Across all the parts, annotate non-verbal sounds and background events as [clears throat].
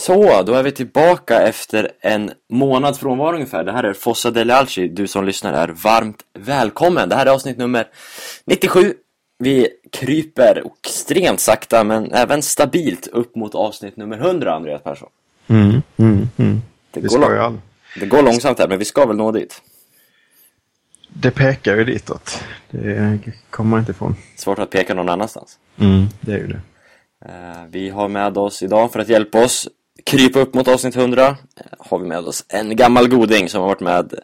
Så, då är vi tillbaka efter en månads frånvaro ungefär. Det här är Fossa Dele Alci. Du som lyssnar är varmt välkommen. Det här är avsnitt nummer 97. Vi kryper extremt sakta men även stabilt upp mot avsnitt nummer 100, Andreas Persson. Mm, mm, mm. Det, Vi går ska lång- det går långsamt här, men vi ska väl nå dit. Det pekar ju ditåt. Det kommer man inte ifrån. Svårt att peka någon annanstans. Mm, det är ju det. Eh, Vi har med oss idag för att hjälpa oss krypa upp mot avsnitt 100 eh, har vi med oss en gammal goding som har varit med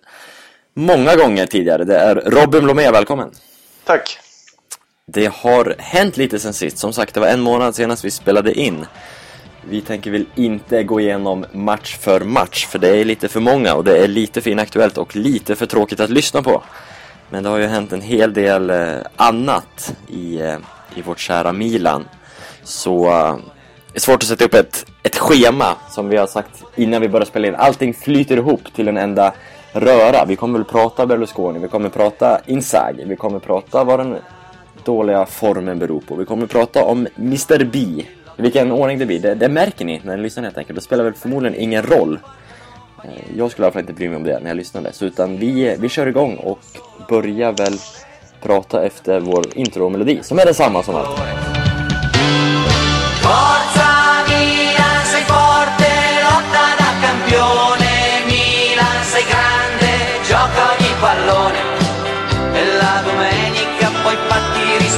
många gånger tidigare. Det är Robin Blomé, välkommen! Tack. Det har hänt lite sen sist. Som sagt, det var en månad senast vi spelade in. Vi tänker väl inte gå igenom match för match, för det är lite för många och det är lite för inaktuellt och lite för tråkigt att lyssna på. Men det har ju hänt en hel del eh, annat i, eh, i vårt kära Milan. Så är svårt att sätta upp ett, ett schema, som vi har sagt innan vi börjar spela in. Allting flyter ihop till en enda röra. Vi kommer väl prata Berlusconi, vi kommer prata Inzaghi, vi kommer prata vad den dåliga formen beror på. Vi kommer prata om Mr B. I vilken ordning det blir, det, det märker ni när ni lyssnar helt enkelt. Det spelar väl förmodligen ingen roll. Eh, jag skulle i alla fall inte bry mig om det när jag lyssnade. Så utan vi, vi kör igång och börjar väl prata efter vår intro-melodi som är densamma som alltid.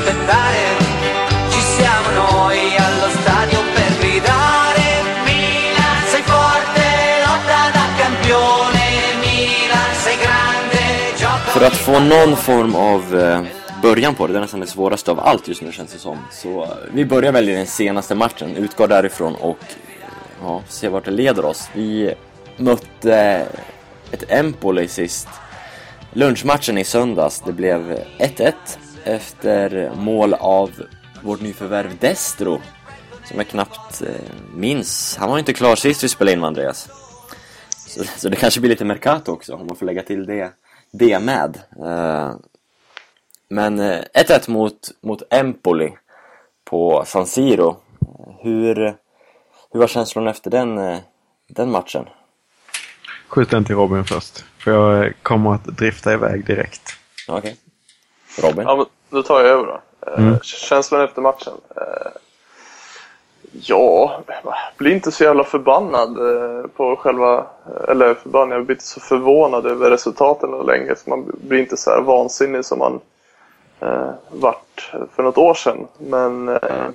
Farti rispettare. Ci siamo noi allo stadio per gridare. Milan, sei forte, lotta da campione. Milan, sei grande, gioca För att få någon form av eh, början på det, det är nästan det svåraste av allt just nu känns det som. Så eh, vi börjar väl i den senaste matchen, utgår därifrån och eh, ja, se vart det leder oss. Vi mötte ett Empoli sist. Lunchmatchen i söndags, det blev 1-1 efter mål av vårt nyförvärv Destro. Som jag knappt eh, minns. Han var inte klar sist vi spelade in med Andreas. Så, så det kanske blir lite Mercato också, om man får lägga till det, det med. Eh, men eh, 1-1 mot, mot Empoli på San Siro. Hur, hur var känslan efter den, eh, den matchen? Skjut den till Robin först. För jag eh, kommer att drifta iväg direkt. Okej. Robin? Ja, då tar jag över då. Eh, Mm. Känslan efter matchen? Eh, ja, blir inte så jävla förbannad eh, på själva... Eller förbannad, jag blir inte så förvånad över resultaten och länge. Så man blir inte så här vansinnig som man eh, vart för något år sedan. Men eh,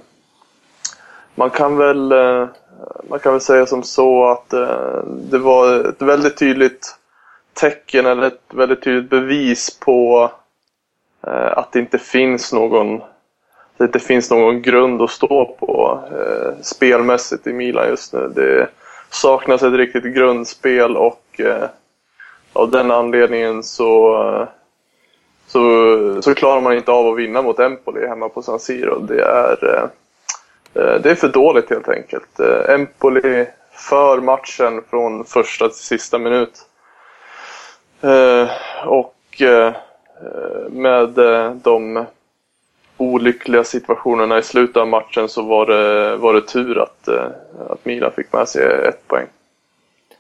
man kan väl eh, man kan väl säga som så att eh, det var ett väldigt tydligt tecken eller ett väldigt tydligt bevis på Eh, att det inte finns någon det inte finns någon grund att stå på eh, spelmässigt i Milan just nu. Det saknas ett riktigt grundspel och eh, av den anledningen så, så, så klarar man inte av att vinna mot Empoli hemma på San Siro. Det är, eh, eh det är för dåligt helt enkelt. Eh, Empoli för matchen från första till sista minut. Eh, och eh, Eh, med eh, de olyckliga situationerna i slutet av matchen så var det, var det tur att, eh, att Milan fick med sig ett poäng.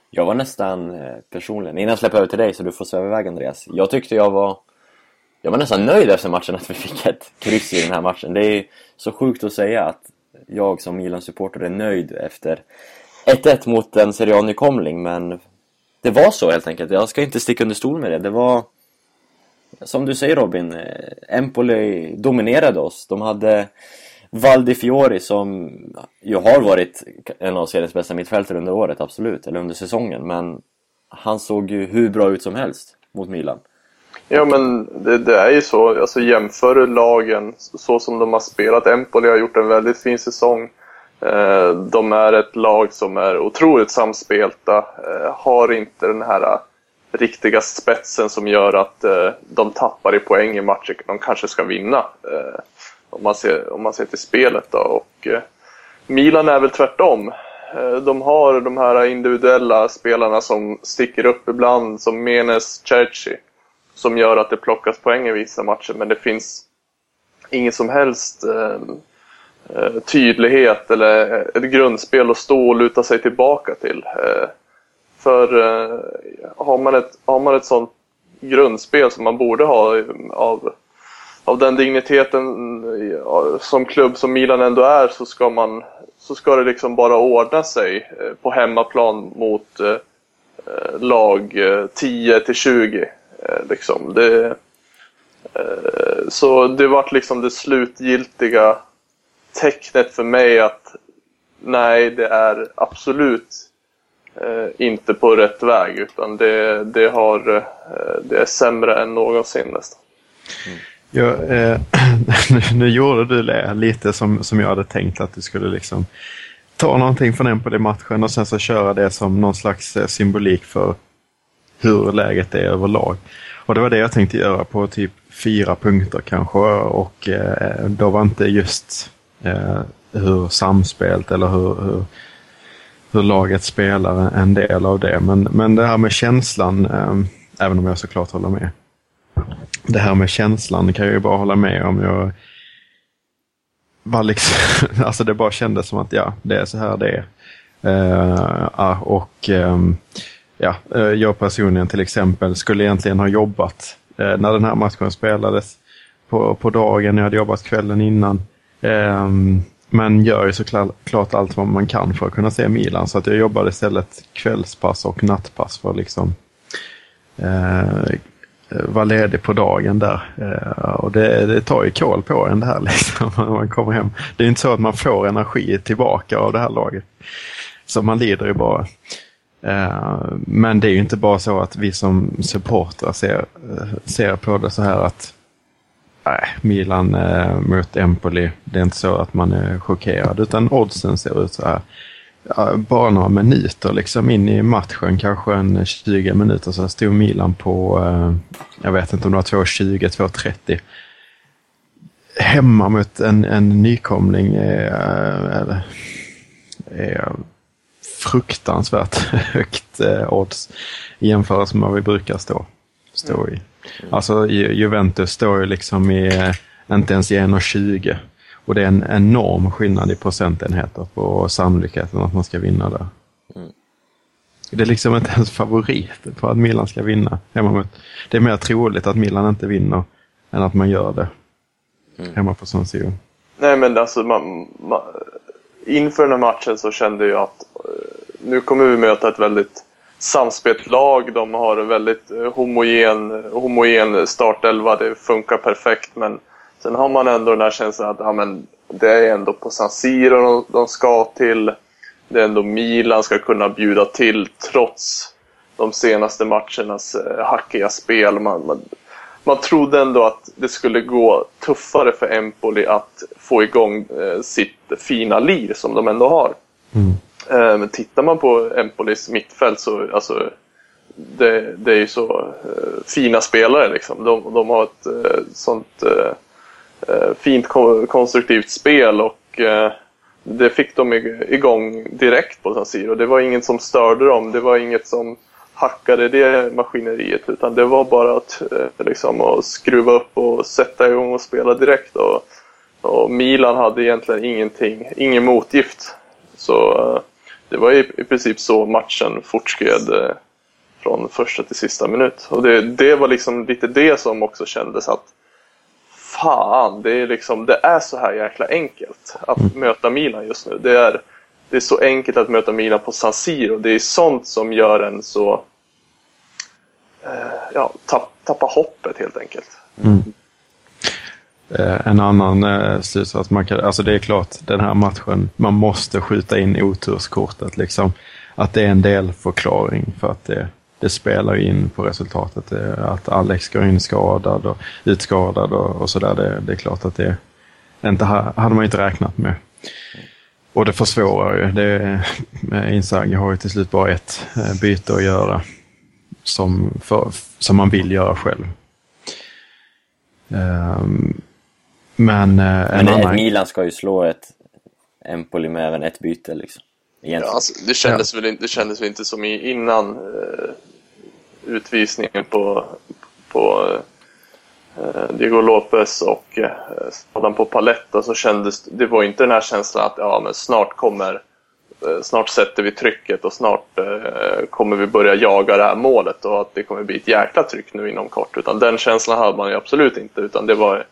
Jag var nästan personligen, innan jag släpper över till dig så du får sväva iväg Andreas. Jag tyckte jag var Jag var nästan nöjd efter matchen att vi fick ett kryss i den här matchen. Det är så sjukt att säga att jag som Milan-supporter är nöjd efter 1-1 mot en Serie A-nykomling, men det var så helt enkelt. Jag ska inte sticka under stol med det. Det var, som du säger Robin, eh, Empoli dominerade oss. De hade Valdi Fiori som ju har varit en av seriens bästa mittfältare under året, absolut, eller under säsongen, men han såg ju hur bra ut som helst mot Milan. Ja men det, det är ju så, alltså jämför du lagen så som de har spelat. Empoli har gjort en väldigt fin säsong. Eh, de är ett lag som är otroligt samspelta, eh, har inte den här riktiga spetsen som gör att eh, de tappar i poäng i matcher de kanske ska vinna. Eh, om, man ser, om man ser till spelet då. Och, eh, Milan är väl tvärtom. Eh, De har de här individuella spelarna som sticker upp ibland, som Menes, Cerci som gör att det plockas poäng i vissa matcher, men det finns ingen som helst eh, eh tydlighet eller eh, ett grundspel att stå och luta sig tillbaka till. Eh, för eh, har, man ett, har man ett sånt grundspel som man borde ha av, av den digniteten som klubb som Milan ändå är så ska man så ska det liksom bara ordna sig eh, på hemmaplan mot eh, lag eh, 10 till 20. Eh, liksom. Det, eh, så det vart liksom det slutgiltiga tecknet för mig att nej, det är absolut Eh, inte på rätt väg utan det, det, har, eh, det är sämre än någonsin nästan. Mm. Ja, eh, [clears throat] nu gjorde du det lite som, som jag hade tänkt att du skulle liksom ta någonting från Empoli-matchen och sen så köra det som någon slags eh, symbolik för hur läget är överlag. Och det var det jag tänkte göra på typ fyra punkter kanske och eh, då var inte just eh, hur samspelt eller hur, hur, hur, laget spelar en del av det. Men, men det här med känslan, eh, även om jag såklart håller med. Det här med känslan kan jag ju bara hålla med om. Jag var liksom, [laughs] alltså det bara kändes som att ja, det är så här det är. Uh, och um, ja, eh, jag personligen till exempel skulle egentligen ha jobbat uh, när den här matchen spelades på, på dagen. Jag hade jobbat kvällen innan. Um, men gör ju såklart allt vad man kan för att kunna se Milan. Så att jag jobbade istället kvällspass och nattpass för att liksom eh, vara ledig på dagen där. Eh, och det, det tar ju kål på en det här [laughs] liksom, när man kommer hem. Det är inte så att man får energi tillbaka av det här laget. Så man lider ju bara. Eh, men det är ju inte bara så att vi som supportrar ser, ser på det så här att nej, Milan eh, mot Empoli, det är inte så att man är chockerad utan oddsen ser ut så här bara några minuter liksom in i matchen, kanske en 20 minuter, så stod Milan på, eh, jag vet inte om det var 2.20, 2.30. Hemma mot en, en nykomling är, eh, är fruktansvärt [laughs] högt eh, odds i jämförelse med vad vi brukar stå, stå i. Alltså Juventus står ju liksom i, inte ens i 1.20 och det är en enorm skillnad i procentenheter på sannolikheten att man ska vinna där. Mm. Det är liksom inte ens favorit på att Milan ska vinna hemma. Det är mer troligt att Milan inte vinner än att man gör det mm. hemma på San Siro. Nej men alltså man, man, inför den här matchen så kände jag att uh, nu kommer vi möta ett väldigt samspelt lag. De har en väldigt eh, homogen, homogen startelva. Det funkar perfekt men Sen har man ändå den här känslan att ja, men det är ändå på San Siro de, ska till. Det är ändå Milan ska kunna bjuda till trots de senaste matchernas eh, hackiga spel. Man, man, man trodde ändå att det skulle gå tuffare för Empoli att få igång eh, sitt fina lir som de ändå har. Mm. Eh, men tittar man på Empolis mittfält så alltså, det, det är ju så eh, fina spelare liksom. De, de har ett eh, sånt fint konstruktivt spel och det fick de igång direkt på San Siro. Det var inget som störde dem, det var inget som hackade det maskineriet utan det var bara att, liksom, att skruva upp och sätta igång och spela direkt. Och, och Milan hade egentligen ingenting, ingen motgift. Så det var i, i princip så matchen fortskred från första till sista minut. Och det, det var liksom lite det som också kändes att fan, det är, liksom, det är så här jäkla enkelt att mm. möta Milan just nu. Det är, det är så enkelt att möta Milan på San Siro. Det är sånt som gör en så... Eh, ja, tapp, tappa hoppet helt enkelt. Mm. Eh, en annan eh, slutsats, man kan, alltså det är klart, den här matchen, man måste skjuta in oturskortet. Liksom. Att det är en del förklaring för att det det spelar in på resultatet. Eh, att Alex går in skadad och utskadad och, och sådär. Det, det, är klart att det inte hade man inte räknat med. Och det försvårar ju. Det, [laughs] Inzaghi har ju till slut bara ett eh, byte att göra som, för, som man vill göra själv. Um, men, uh, men annan... Milan ska ju slå ett Empoli med även ett byte liksom. Ja, alltså, det, kändes ja. väl, det kändes väl inte som innan eh, utvisningen på, på eh, Diego Lopez och eh, skadan på Paletta så kändes det var inte den här känslan att ja, men snart kommer eh, Snart sätter vi trycket och snart eh, kommer vi börja jaga det här målet och att det kommer bli ett jäkla tryck nu inom kort. Utan den känslan hade man ju absolut inte utan det var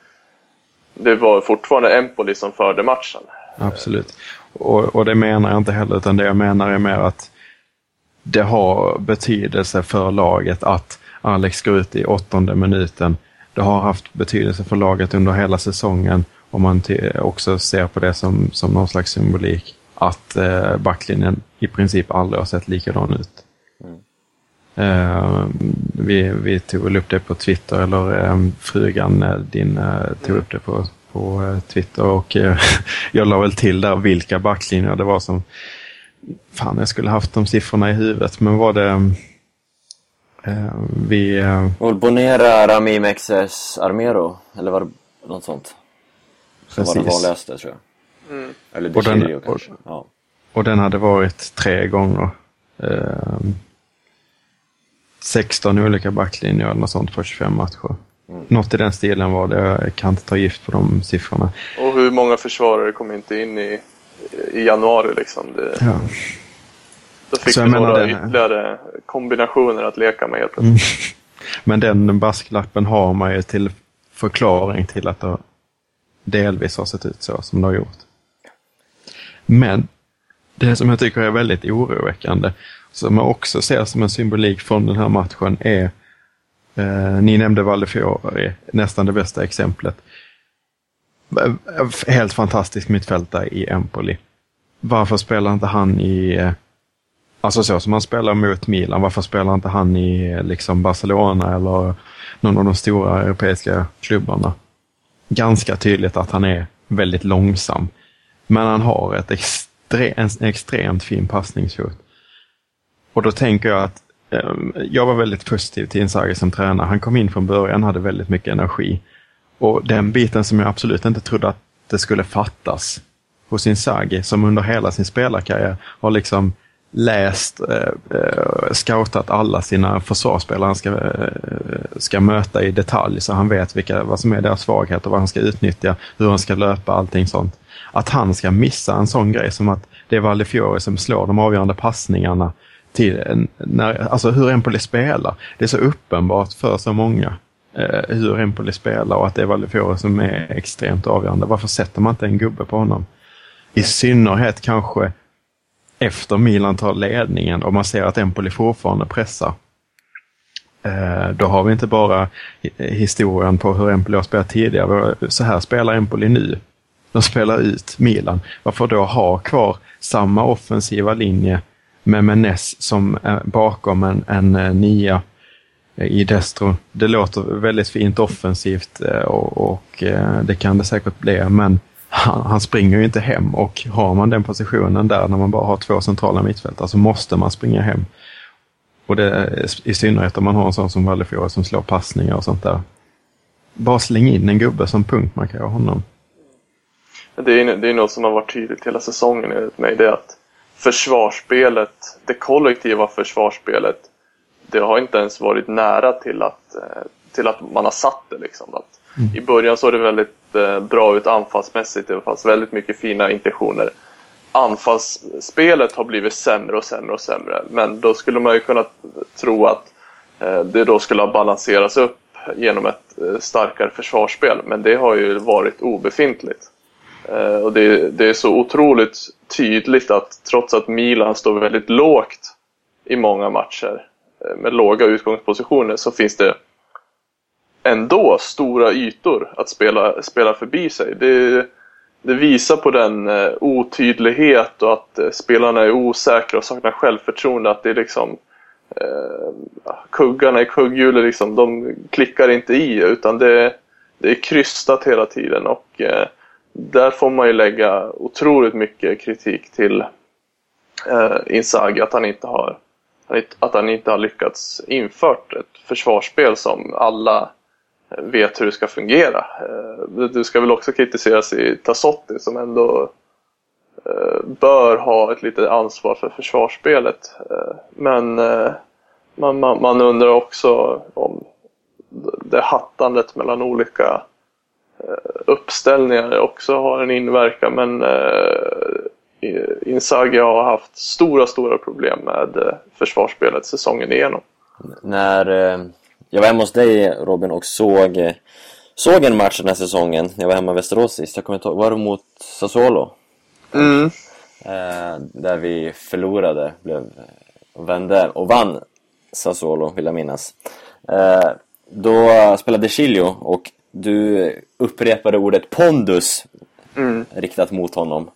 det var fortfarande Empoli som förde matchen. Absolut. Och, och det menar jag inte heller utan det jag menar är mer att det har betydelse för laget att Alex går ut i åttonde minuten. Det har haft betydelse för laget under hela säsongen om man också ser på det som, som någon slags symbolik. Att eh, backlinjen i princip aldrig har sett likadan ut. Eh, vi, vi tog väl upp det på Twitter, eller eh, frugan eh, din eh, tog upp det på, på eh, Twitter och [laughs] jag la väl till där vilka backlinjer det var som Fan, jag skulle haft de siffrorna i huvudet, men var det... Eh, vi... Eh, Bonera, Ramim, XS, Armero? Eller var det något sånt? Som var den vanligaste, tror jag. Mm. Eller DeCilio kanske. Och, ja. och den hade varit tre gånger. Eh, 16 olika backlinjer eller något sånt på 25 matcher. Mm. Något i den stilen var det. Jag kan inte ta gift på de siffrorna. Och hur många försvarare kom inte in i i januari liksom. Det, ja. Då fick vi några det... ytterligare kombinationer att leka med helt mm. [laughs] Men den basklappen har man ju till förklaring till att det delvis har sett ut så som det har gjort. Men det som jag tycker är väldigt oroväckande, som jag också ser som en symbolik från den här matchen är, eh, ni nämnde Valdefiori, nästan det bästa exemplet eh, helt fantastisk mittfältare i Empoli. Varför spelar inte han i, eh, alltså så som han spelar mot Milan, varför spelar inte han i eh, liksom Barcelona eller någon av de stora europeiska klubbarna? Ganska tydligt att han är väldigt långsam. Men han har ett extre en extremt fin passningsfot. Och då tänker jag att ehm, jag var väldigt positiv till Inzaghi som tränare. Han kom in från början, hade väldigt mycket energi. Och den biten som jag absolut inte trodde att det skulle fattas hos Inzaghi, som under hela sin spelarkarriär har liksom läst, eh, eh, scoutat alla sina försvarsspelare han ska, eh, ska möta i detalj så han vet vilka, vad som är deras svagheter, vad han ska utnyttja, hur han ska löpa, allting sånt. Att han ska missa en sån grej som att det är Vallefiore som slår de avgörande passningarna till, när, alltså hur Empoli spelar. Det är så uppenbart för så många eh, hur Empoli spelar och att det är Vallefiore som är extremt avgörande. Varför sätter man inte en gubbe på honom? I synnerhet kanske efter Milan tar ledningen och man ser att Empoli fortfarande pressar. Eh, då har vi inte bara historien på hur Empoli har spelat tidigare. Så här spelar Empoli nu. De spelar ut Milan. Varför då ha kvar samma offensiva linje med Menes som är bakom en, en eh, nia i Destro. Det låter väldigt fint offensivt eh, och, och eh, det kan det säkert bli, men han, han, springer ju inte hem och har man den positionen där när man bara har två centrala mittfältare så måste man springa hem. Och det, i synnerhet om man har en sån som Vallefjord som slår passningar och sånt där. Bara släng in en gubbe som punktmarkerar honom. Det är, det är något som har varit tydligt hela säsongen enligt mig. Det är att försvarsspelet, det kollektiva försvarsspelet det har inte ens varit nära till att, eh, till att man har satt det. Liksom. Att mm. I början såg det väldigt eh, bra ut anfallsmässigt, det fanns väldigt mycket fina intentioner. Anfallsspelet har blivit sämre och sämre och sämre, men då skulle man ju kunna tro att eh, det då skulle ha balanserats upp genom ett starkare försvarsspel, men det har ju varit obefintligt. Eh, och det, det är så otroligt tydligt att trots att Milan står väldigt lågt i många matcher Eh, med låga utgångspositioner så finns det ändå stora ytor att spela, spela förbi sig. Det, det visar på den eh, otydlighet och att eh, spelarna är osäkra och saknar självförtroende. Att det är liksom eh, kuggarna i kugghjulet liksom, de klickar inte i utan det, det är krystat hela tiden och eh, där får man ju lägga otroligt mycket kritik till eh, Inzaghi att han inte har att han inte har lyckats infört ett försvarsspel som alla vet hur det ska fungera. Eh, du ska väl också kritiseras i Tassotti som ändå eh, bör ha ett litet ansvar för försvarsspelet. Eh, men man, man, man undrar också om det hattandet mellan olika uppställningar också har en inverkan. Men eh, Inzaghi har haft stora, stora problem med eh, försvarsspelet säsongen igenom. När eh, jag var hemma hos dig Robin och såg, eh, såg en match den här säsongen. Jag var hemma i Västerås sist. Jag kommer inte ihåg, var det mot Sassuolo? Mm. Eh, där vi förlorade, blev, vände och vann Sassuolo, vill jag minnas. Eh, då spelade Chilio och du upprepade ordet pondus Mm. riktat mot honom.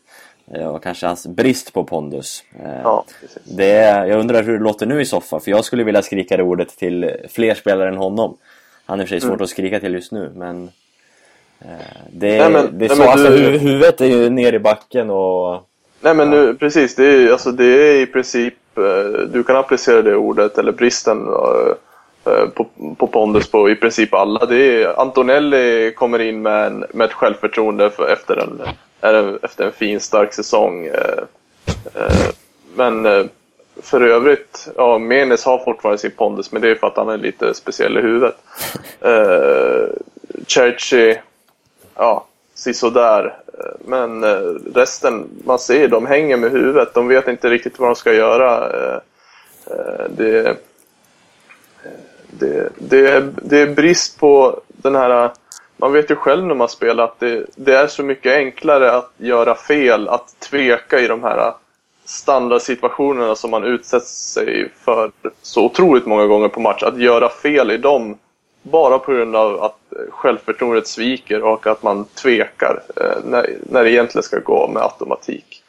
Eh, och kanske hans brist på pondus. Eh, Ja, precis. det är, jag undrar hur det låter nu i soffan, för jag skulle vilja skrika det ordet till fler spelare än honom. Han är i och för sig svårt Mm. att skrika till just nu, men... Eh, det, Nej, men- det är nej, så, men alltså, du- hu- huvudet är ju ner i backen och... Nej men nu, precis, det är, alltså, det är i princip, du kan applicera det ordet eller bristen Eh, på, på pondus på i princip alla. Det är, Antonelli kommer in med, en, med ett självförtroende för, efter, en, efter en fin stark säsong. Eh, eh, men för övrigt, ja Menes har fortfarande sin pondus men det är för att han är lite speciell i huvudet. Uh, Cerci, ja, sisådär. Men eh, resten, man ser, de hänger med huvudet. De vet inte riktigt vad de ska göra. Eh, eh, Det, det, det, är, det är brist på den här... Man vet ju själv när man spelar att det, det är så mycket enklare att göra fel, att tveka i de här standardsituationerna som man utsätts sig för så otroligt många gånger på match. Att göra fel i dem bara på grund av att eh, självförtroendet sviker och att man tvekar eh, när, när det egentligen ska gå med automatik.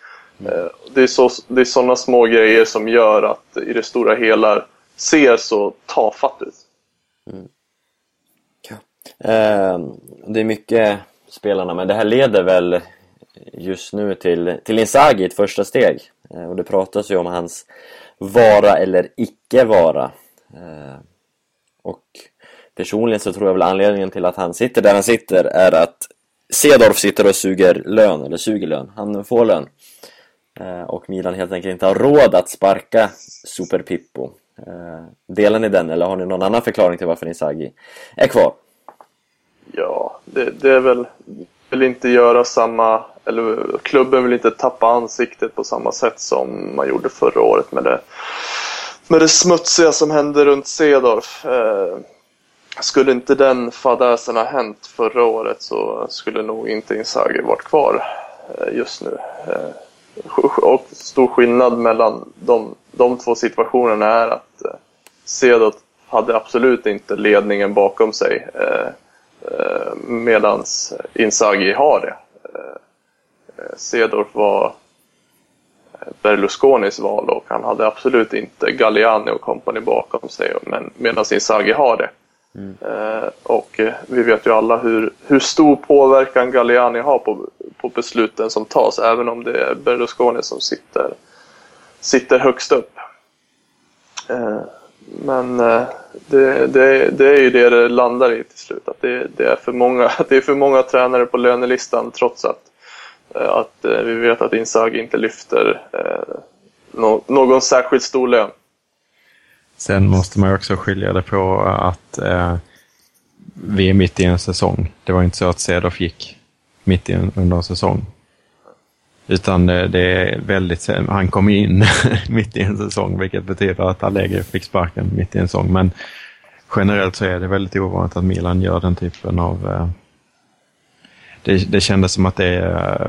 Eh, är, så, det är sådana små grejer som gör att i det stora hela ser så tafatt ut. Eh, det är mycket spelarna, men det här leder väl just nu till, till Inzaghi, ett första steg. Eh, och det pratas ju om hans vara eller icke vara. Eh, och personligen så tror jag väl anledningen till att han sitter där han sitter är att Cedorf sitter och suger lön, eller suger lön. Han får lön. Eh, och Milan helt enkelt inte har råd att sparka Super Pippo. Eh, Delar ni den, eller har ni någon annan förklaring till varför Inzaghi är kvar? Ja, det, det är väl vill inte göra samma, eller klubben vill inte tappa ansiktet på samma sätt som man gjorde förra året med det, med det smutsiga som hände runt Cedorf. Eh, skulle inte den fadäsen ha hänt förra året så skulle nog inte Inzaghi varit kvar eh, just nu. Eh, och stor skillnad mellan de, de två situationerna är att eh, Cedorf hade absolut inte ledningen bakom sig. Eh, eh, medan Inzaghi har det. Eh, eh, Cedorf var eh, Berlusconis val och han hade absolut inte Galliani och kompani bakom sig men medan Inzaghi har det. Eh, och eh, vi vet ju alla hur, hur stor påverkan Galliani har på, på besluten som tas även om det är Berlusconi som sitter, sitter högst upp. Eh, men eh, det, det, det är ju det det landar i till slut. Att det, det, är, för många, [laughs] det är för många tränare på lönelistan trots att, eh, att eh, vi vet att Inzaghi inte lyfter eh, någon särskilt stor lön. Sen måste man ju också skilja det på att eh, vi är mitt i en säsong. Det var inte så att Cedorf gick mitt i en, under en säsong. Utan det, det är väldigt, han kom in [laughs] mitt i en säsong vilket betyder att Allegri fick sparken mitt i en säsong. Men generellt så är det väldigt ovanligt att Milan gör den typen av... Eh, det, det kändes som att det eh,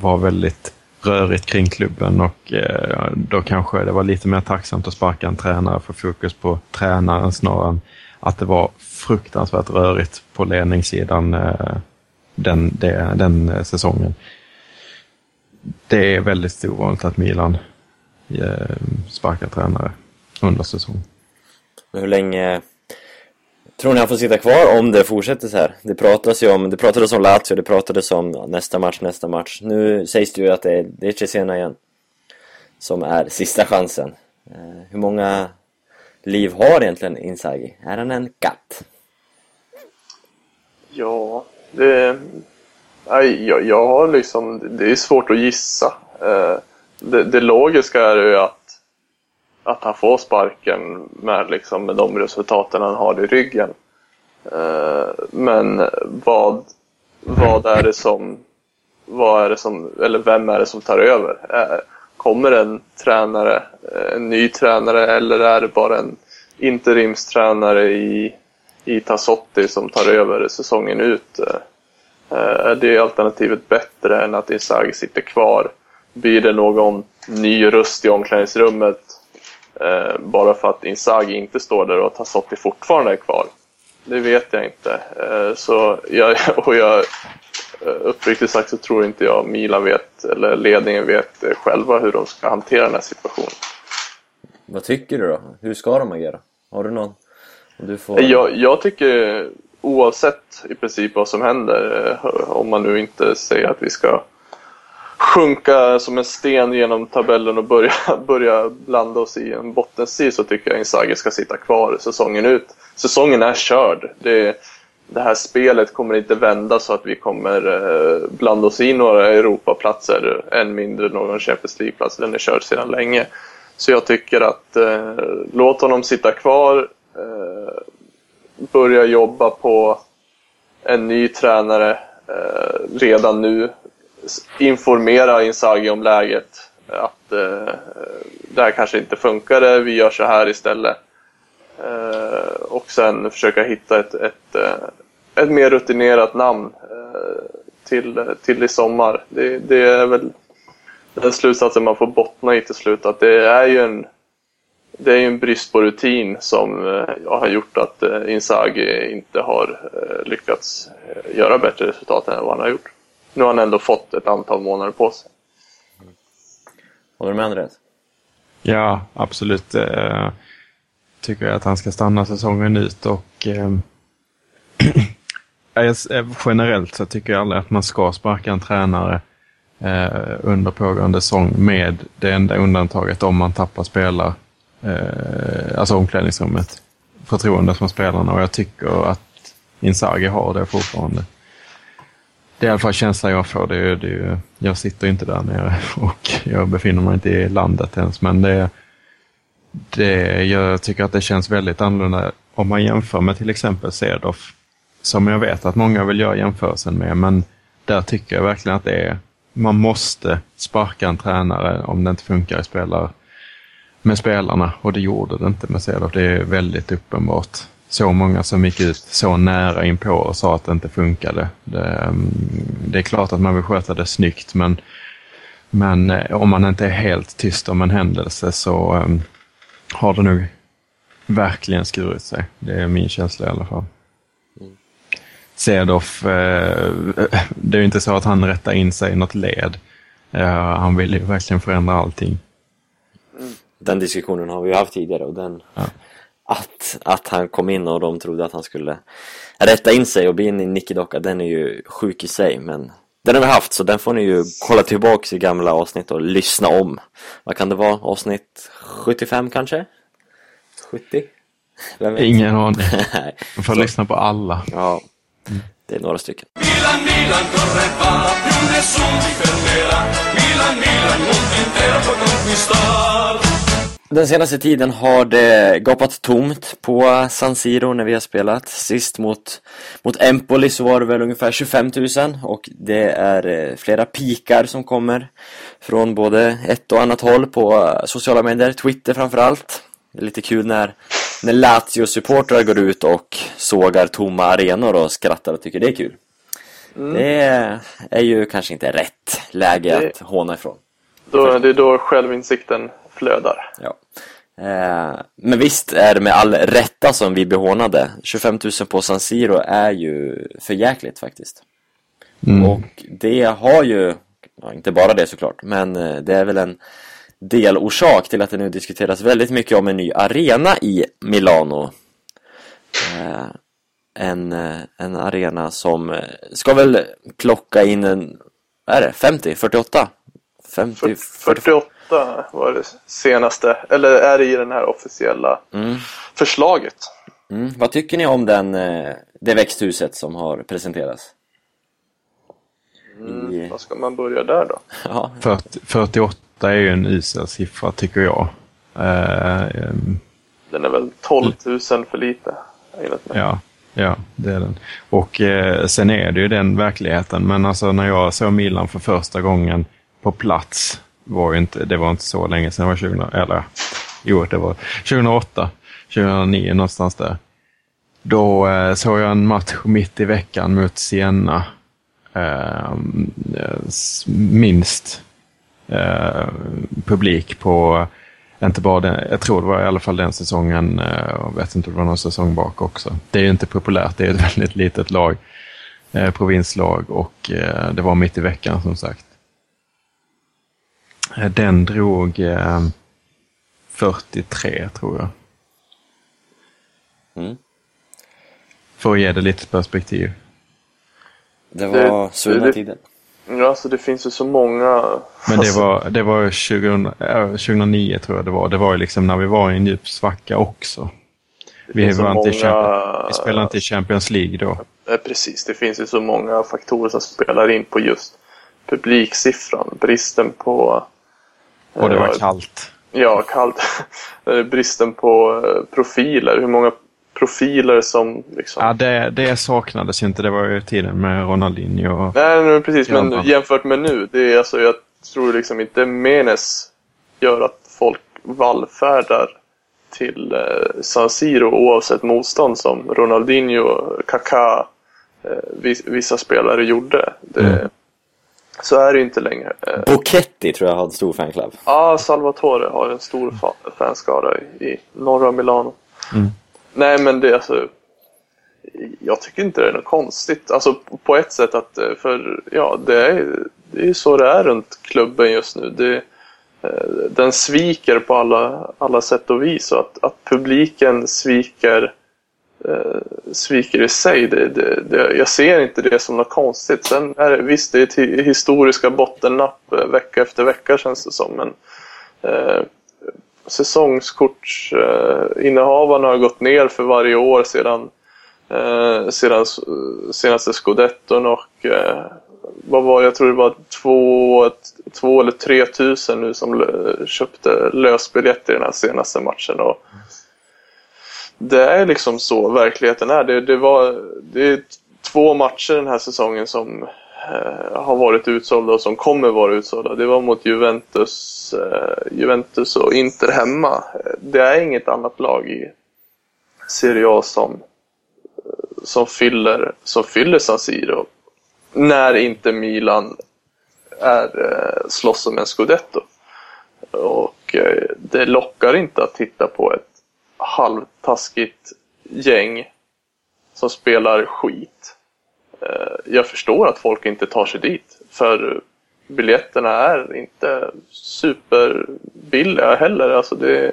var väldigt rörigt kring klubben och eh, då kanske det var lite mer tacksamt att sparka en tränare för fokus på tränaren snarare än att det var fruktansvärt rörigt på ledningssidan eh, den, det, den eh, säsongen. Det är väldigt ovanligt att Milan eh, sparkar tränare under säsong. Men hur länge tror ni han får sitta kvar om det fortsätter så här? Det pratas ju om, det pratades om Lazio, det pratades om nästa match, nästa match. Nu sägs det ju att det är, det är Cesena igen. Som är sista chansen. Eh, hur många liv har egentligen Inzaghi? Är han en katt? Ja, det... Nej, jag, jag har liksom... Det är svårt att gissa. Eh, det, det logiska är ju att, att han får sparken med, liksom, med de resultaten han har i ryggen. Eh, men vad, vad är det som, vad är det som, eller vem är det som tar över? Eh, kommer en tränare, eh, en ny tränare eller är det bara en interimstränare i, i Tassotti som tar över säsongen ut? Är det alternativet bättre än att Inzaghi sitter kvar? Blir det någon ny röst i omklädningsrummet eh, bara för att Inzaghi inte står där och Tassotti fortfarande är kvar? Det vet jag inte. Eh, så jag, [laughs] och jag, eh, uppriktigt sagt så tror inte jag Milan vet, eller ledningen vet eh, själva hur de ska hantera den här situationen. Vad tycker du då? Hur ska de agera? Har du någon? Du får... Jag, jag tycker oavsett i princip vad som händer, eh, om man nu inte säger att vi ska sjunka som en sten genom tabellen och börja, [laughs] börja blanda oss i en bottenstrid så tycker jag Inzaghi ska sitta kvar säsongen ut. Säsongen är körd. Det, det här spelet kommer inte vända så att vi kommer eh, blanda oss i några Europaplatser, än mindre någon Champions League-plats. Den är körd sedan länge. Så jag tycker att eh, låt honom sitta kvar, eh, börja jobba på en ny tränare eh, redan nu. Informera Inzaghi om läget. Att eh, det här kanske inte funkade, eh, vi gör så här istället. Eh, och sen försöka hitta ett, ett, eh, ett mer rutinerat namn eh, till, till i sommar. Det, det är väl den slutsatsen man får bottna i till slut. Att det är ju en, det är en brist på rutin som eh, har gjort att eh, Inzaghi inte har eh, lyckats eh, göra bättre resultat än vad han har gjort. Nu har han ändå fått ett antal månader på sig. Håller du med Andreas? Ja, absolut. Eh, tycker jag att han ska stanna säsongen ut och [clears throat] eh, s- eh, generellt så tycker jag aldrig att man ska sparka en tränare eh, under pågående säsong med det enda undantaget om man tappar spelar, eh, alltså omklädningsrummet, förtroende från spelarna och jag tycker att Inzaghi har det fortfarande. Det är i alla fall känslan jag får. Det är, det är, jag sitter inte där nere [laughs] och jag befinner mig inte i landet ens. Men det, det, jag tycker att det känns väldigt annorlunda om man jämför med till exempel Cedorf. Som jag vet att många vill göra jämförelsen med. Men där tycker jag verkligen att det är, man måste sparka en tränare om det inte funkar i spelar, med spelarna. Och det gjorde det inte med Cedorf. Det är väldigt uppenbart så många som gick ut så nära in på och sa att det inte funkade. Det, mm, det är klart att man vill sköta det snyggt men, men eh, om man inte är helt tyst om en händelse så um, har det nog verkligen skurit sig. Det är min känsla i alla fall. Cedorf, eh, [laughs] det är inte så att han rättar in sig i något led. Han vill ju verkligen förändra allting. Den diskussionen har vi haft tidigare och den... Ja. Att, att han kom in och de trodde att han skulle rätta in sig och bli en nickedocka, den är ju sjuk i sig men den har vi haft så den får ni ju kolla tillbaks i gamla avsnitt och lyssna om. Vad kan det vara? Avsnitt 75 kanske? 70? Vem vet? Ingen aning. [laughs] Nej. Man får Så- lyssna på alla. Ja, det är några stycken. Milan, Milan corre va, più nessuno ti fermerà. Milan, Milan, mondo intero può conquistar. Den senaste tiden har det gapat tomt på San Siro när vi har spelat. Sist mot, mot Empoli så var det väl ungefär 25 000 och det är eh, flera pikar som kommer från både ett och annat håll på eh, sociala medier, Twitter framförallt. Det är lite kul när, när Lazio-supportrar går ut och sågar tomma arenor och skrattar och tycker det är kul. Det är ju kanske inte rätt läge Det- att håna ifrån. Då, det är då självinsikten flödar. Ja. Eh, men visst är det med all rätta som vi behånade. 25 000 på San Siro är ju för jäkligt faktiskt. Och det har ju, ja, inte bara det såklart, men eh, det är väl en delorsak till att det nu diskuteras väldigt mycket om en ny arena i Milano. Eh, en, eh, en arena som eh, ska väl plocka in en, vad är det, 50, 48? 50, 45? 48 var det senaste, eller är det i den här officiella Mm. förslaget. Mm. Vad tycker ni om den, eh, det växthuset som har presenterats? I, Var ska man börja där då? [laughs] ja, 40, 48 är ju en usel siffra tycker jag. Eh, ehm, Den är väl 12 000 för lite. enligt mig. ja, ja det, det är den. Och eh, sen är det ju den verkligheten. Men alltså när jag såg Milan för första gången på plats var ju inte, det var inte så länge sedan, det var 20, eller jo, det var 2008, 2009 någonstans där. Då eh, såg jag en match mitt i veckan mot Siena. Eh, eh minst eh, publik på, eh, inte bara den, jag tror det var i alla fall den säsongen, eh, jag vet inte om det var någon säsong bak också. Det är ju inte populärt, det är ett [laughs] väldigt litet lag, eh, provinslag och eh, det var mitt i veckan som sagt. Eh, Den drog eh, 43 tror jag. Mm. För att ge det lite perspektiv. Det var svunna det- tider. Ja, alltså det finns ju så många... Men det alltså, var, det var 2000, äh, 2009 tror jag det var. Det var ju liksom när vi var i en djup svacka också. Vi, var inte i många- vi spelade inte i Champions League då. Eh, Precis, det finns ju så många faktorer som spelar in på just publiksiffran. Bristen på... Och det var eh, kallt. Ja, kallt. [laughs] Bristen på eh, profiler. Hur många profiler som liksom... Ja, det, det saknades ju inte. Det var ju tiden med Ronaldinho. Och, Nej, men precis. Men jämfört med nu. Det är alltså, jag tror liksom inte Menes gör att folk vallfärdar till eh, San Siro oavsett motstånd som Ronaldinho, Kaká, eh, vis, vissa spelare gjorde. Det, Mm. Så är det inte längre. Eh, Boketti tror jag har en stor fanclub. Ja, Salvatore har en stor fa- fanskara i, i norra Milano. Mm. Nej, men det är alltså... Jag tycker inte det är något konstigt. Alltså på ett sätt att, eh, för ja, det är det är ju så det är runt klubben just nu. Det, eh, den sviker på alla, alla sätt och vis och att, att publiken sviker eh, sviker i sig. Det, det, det, jag ser inte det som något konstigt. Sen är det, visst, det är historiska bottennapp eh, vecka efter vecka känns det som. Men eh, säsongskortsinnehavarna har gått ner för varje år sedan, eh, sedan senaste scudetton och eh, vad var jag tror det var två, två eller tre tusen nu som köpte lösbiljetter i den här senaste matchen. Och det är liksom så verkligheten är. Det, det, var, det är två matcher den här säsongen som eh, har varit utsålda och som kommer vara utsålda. Det var mot Juventus, eh, Juventus och Inter hemma. Det är inget annat lag i Serie A som, som, fyller, som fyller San Siro. När inte Milan är, eh, slåss om en scudetto. Och eh, det lockar inte att titta på ett halvtaskigt gäng som spelar skit. Eh, Jag förstår att folk inte tar sig dit. För biljetterna är inte superbilliga heller. Alltså det,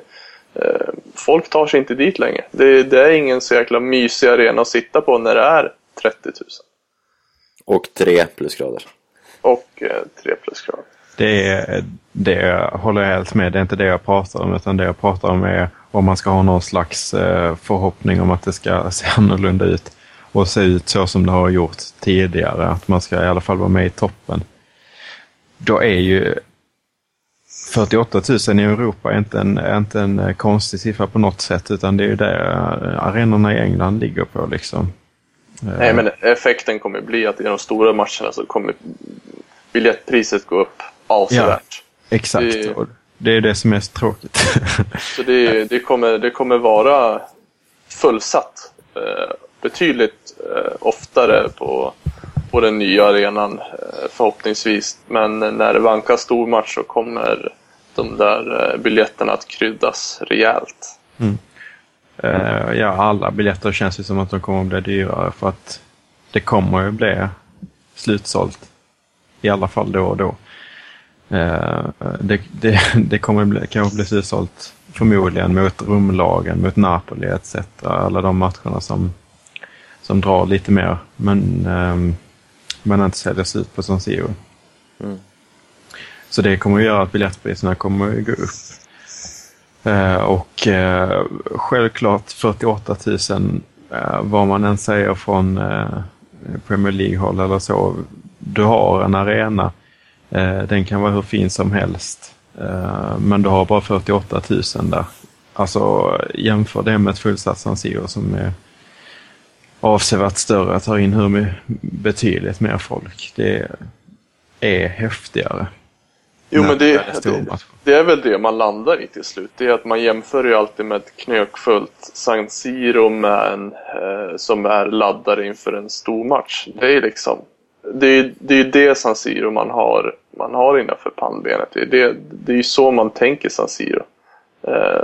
eh, folk tar sig inte dit längre. Det, det är ingen så jäkla mysig arena att sitta på när det är 30 000. Och tre plusgrader. Och eh, 3 plusgrader. Det, är, det håller jag helt med. Det är inte det jag pratar om. Utan det jag pratar om är om man ska ha någon slags eh, förhoppning om att det ska [laughs] se annorlunda ut. Och se ut så som det har gjort tidigare. Att man ska i alla fall vara med i toppen. Då är ju 48 000 i Europa inte en, inte en eh, konstig siffra på något sätt. Utan det är ju det eh, arenorna i England ligger på liksom. Nej, men effekten kommer bli att i de stora matcherna så kommer biljettpriset gå upp avsevärt. Exakt. Det- det är det som är så tråkigt. [laughs] Så det, det, kommer, det kommer vara fullsatt eh, betydligt eh, oftare på, på den nya arenan eh, förhoppningsvis. Men när det vankas stor match så kommer de där eh, biljetterna att kryddas rejält. Eh, ja, alla biljetter känns ju som att de kommer att bli dyrare för att det kommer ju bli slutsålt. I alla fall då och då. Eh, det, det, [laughs] det kommer bli, kanske bli slutsålt förmodligen mot rumlagen, mot Napoli etc. Alla de matcherna som, som drar lite mer men, um, men inte säljas ut på San Siro. Så det kommer att göra att biljettpriserna kommer att gå upp. Eh, och eh, självklart 48 000, eh, vad man än säger från Premier League-håll eller så. Du har en arena, den kan vara hur fin som helst. Eh, men du har bara 48 000 där. Alltså jämför det med ett fullsatt San Siro som är avsevärt större, tar in hur mycket, betydligt mer folk. Det är häftigare. Jo, men det, det, stormatch. det är väl det man landar i till slut. Det är att man jämför ju alltid med ett knökfullt San Siro med en, eh, som är laddare inför en stor match. Det är liksom det är det, är det San Siro man har, man har innanför pannbenet. Det är, det, det är ju så man tänker San Siro. Eh,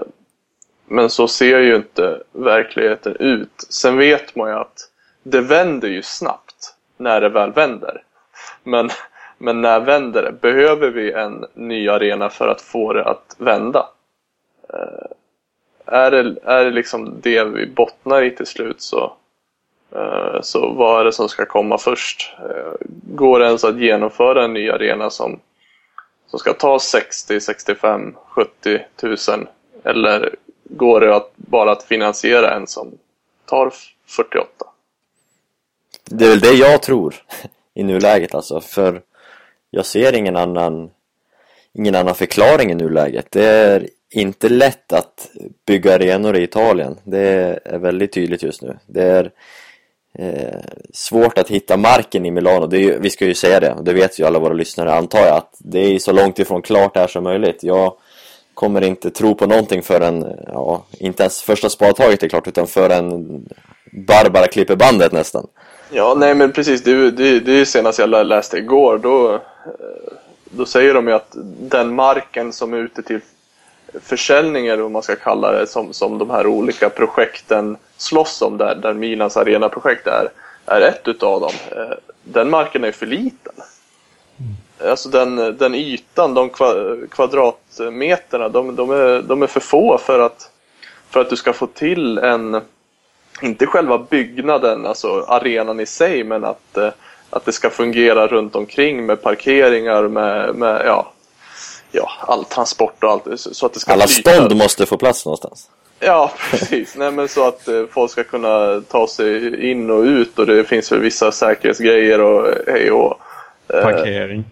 men så ser ju inte verkligheten ut. Sen vet man ju att det vänder ju snabbt när det väl vänder. Men, men när vänder det? Behöver vi en ny arena för att få det att vända? Eh, är, det, är det liksom det vi bottnar i till slut så, eh, Eh, så vad är det som ska komma först? Eh, går det ens att genomföra en ny arena som, som ska ta 60, 65, 70 tusen? Eller går det att bara att finansiera en som tar 48? Det är väl det jag tror [laughs] i nuläget alltså, för jag ser ingen annan, ingen annan förklaring i nuläget. Det är inte lätt att bygga arenor i Italien. Det är väldigt tydligt just nu. Det är eh, svårt att hitta marken i Milano. Det är ju, vi ska ju säga det, det vet ju alla våra lyssnare antar jag, att det är så långt ifrån klart här som möjligt. Jag kommer inte tro på någonting förrän, ja, inte ens första spadtaget är klart, utan förrän Barbara klipper bandet nästan. Ja, nej men precis. Det, det, det är senast jag läste igår. Då, eh, då säger de ju att den marken som är ute till försäljning, eller vad man ska kalla det, som, som de här olika projekten slåss om, där, där Milans arenaprojekt är, är ett utav dem. Eh, Den marken är för liten. Alltså den, den ytan, de kva- kvadratmeterna, de, de, är, de är för få för att, för att du ska få till en, inte själva byggnaden, alltså arenan i sig, men att, eh, att det ska fungera runt omkring med parkeringar, med, med ja, ja, all transport och allt. Så så att det ska Alla flyta. stånd måste få plats någonstans. Ja, precis. Nej, men så att eh, folk ska kunna ta sig in och ut och det finns väl vissa säkerhetsgrejer och hej och eh, Parkering.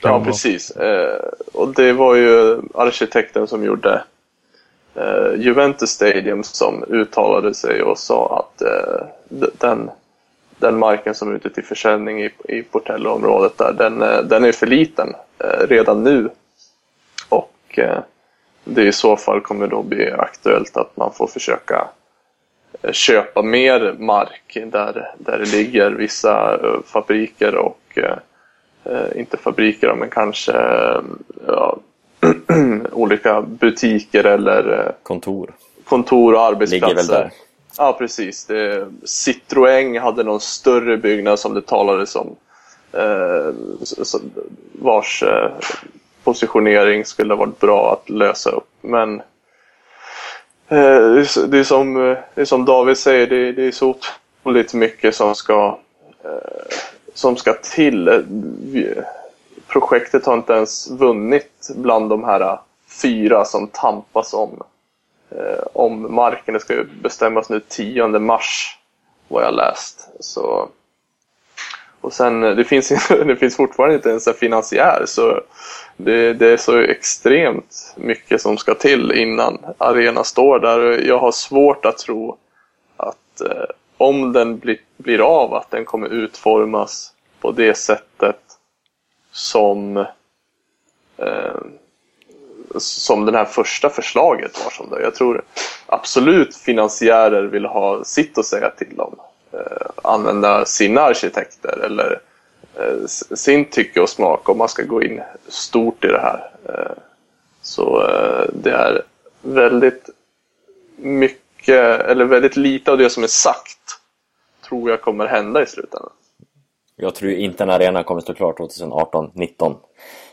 Ja, precis. Eh, och det var ju arkitekten som gjorde Juventus Stadium som uttalade sig och sa att den, den marken som är ute till försäljning i, i Portello-området där, den, den är för liten redan nu. Och det i så fall kommer då bli aktuellt att man får försöka eh, köpa mer mark där, där det ligger vissa eh, fabriker och eh, inte fabriker men kanske ja, [clears throat] olika butiker eller Kontor. kontor och Ligger arbetsplatser. väl där. Ja, precis. Det, Citroën hade någon större byggnad som det talades om. Eh, vars eh, positionering skulle ha varit bra att lösa upp. Men eh, det, är, som, eh, det är som David säger, det, det är så otroligt mycket som ska, eh, som ska till. Eh, vi- Projektet har inte ens vunnit bland de här fyra som tampas om eh, om marken. Det ska ju bestämmas nu 10 mars, vad jag läst. Så, och sen, eh, det finns, [laughs] det finns fortfarande inte ens en finansiär, så det, det är så extremt mycket som ska till innan arenan står där. Jag har svårt att tro att eh, om den blir, blir av, att den kommer utformas på det sättet som eh, som det här första förslaget var som det. Jag tror absolut finansiärer vill ha sitt att säga till om. Eh, använda sina arkitekter eller eh, sin tycke och smak om man ska gå in stort i det här. Eh, så det är väldigt mycket, eller väldigt lite av det som är sagt tror jag kommer hända i slutändan. Jag tror inte en arena kommer stå klar 2018-19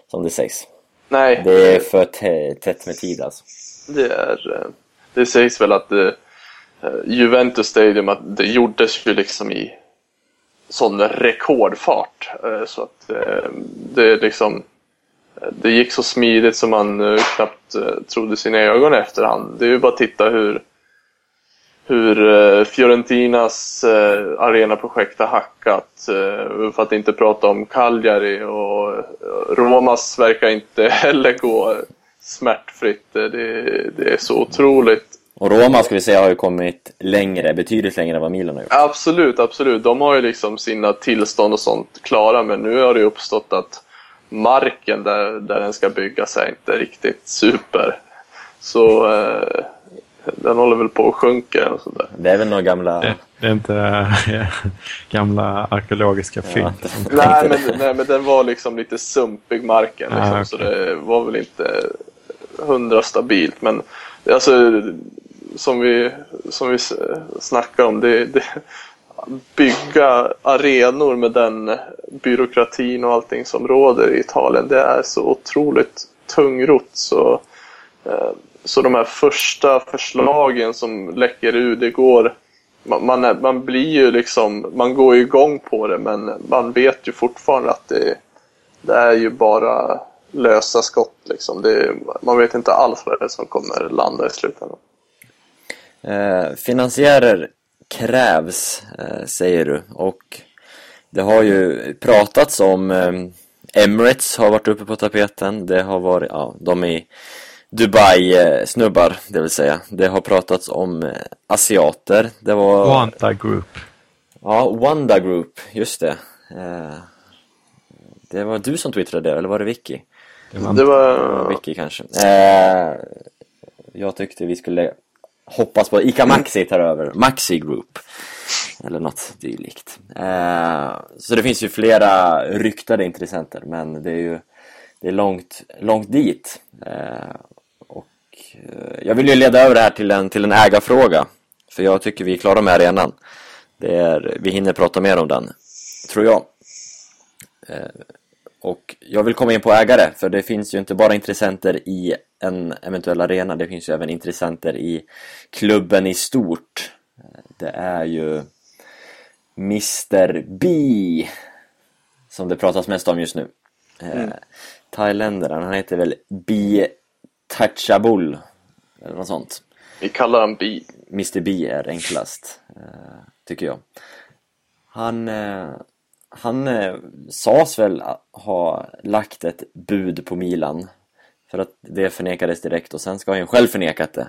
som det sägs. Nej, Det är för tä- tätt med tid alltså. Det, är, det sägs väl att eh, Eh, Juventus Stadium att det gjordes ju liksom i sån rekordfart. Eh, så att eh, det liksom det gick så smidigt som man knappt trodde sina ögon i efterhand. Det är ju bara att titta hur hur Fiorentinas arenaprojekt har hackat. För att inte prata om Cagliari och Romas verkar inte [laughs] heller gå smärtfritt. Det, det är så otroligt och Roma ska vi säga har ju kommit längre, betydligt längre än vad Milan har gjort. Absolut, absolut. De har ju liksom sina tillstånd och sånt klara, men nu har det ju uppstått att marken där, där den ska byggas är inte riktigt super. Så eh, den håller väl på att sjunka och sådär. Det är väl några gamla... Det, det är inte äh, [laughs] gamla arkeologiska fynd. Ja, Nej men, nej, men den var liksom lite sumpig marken, liksom, Ah, så okej. det var väl inte hundra stabilt. Men alltså, som vi, som vi snackar om, det, det, bygga arenor med den byråkratin och allting som råder i Italien, det är så otroligt tungrott. Så, eh, så de här första förslagen som läcker ut, det går man, man, är, man blir ju liksom, man går ju igång på det men man vet ju fortfarande att det, det är ju bara lösa skott liksom. Det, man vet inte alls vad det är som kommer landa i slutändan. Eh, finansiärer krävs, eh, säger du. Och det har ju pratats om eh, Emirates har varit uppe på tapeten. Det har varit, ja, de är Dubai-snubbar, det vill säga. Det har pratats om eh, asiater. Det var... Wanta Group. Ja, Wanda Group, just det. Eh, det var du som twittrade det, eller var det Vicky? Det var Det var, Vicky kanske. Eh, jag tyckte vi skulle hoppas på Ica Maxi tar över. Maxi Group. Eller något dylikt. Eh, så det finns ju flera ryktade intressenter men det är ju det är långt, långt dit. Eh, och eh, jag vill ju leda över det här till en, till en ägarfråga. För jag tycker vi är klara med arenan. Det är, vi hinner prata mer om den, tror jag. Och jag vill komma in på ägare, för det finns ju inte bara intressenter i en eventuell arena, det finns ju även intressenter i klubben i stort. Det är ju Mr B som det pratas mest om just nu. Eh, thailändaren, han heter väl B Tachabul eller något sånt. vi kallar han bi. Mr B är enklast, eh, tycker jag. Han, eh, han eh, sades väl ha lagt ett bud på Milan för att det förnekades direkt och sen ska han ju själv förnekat det.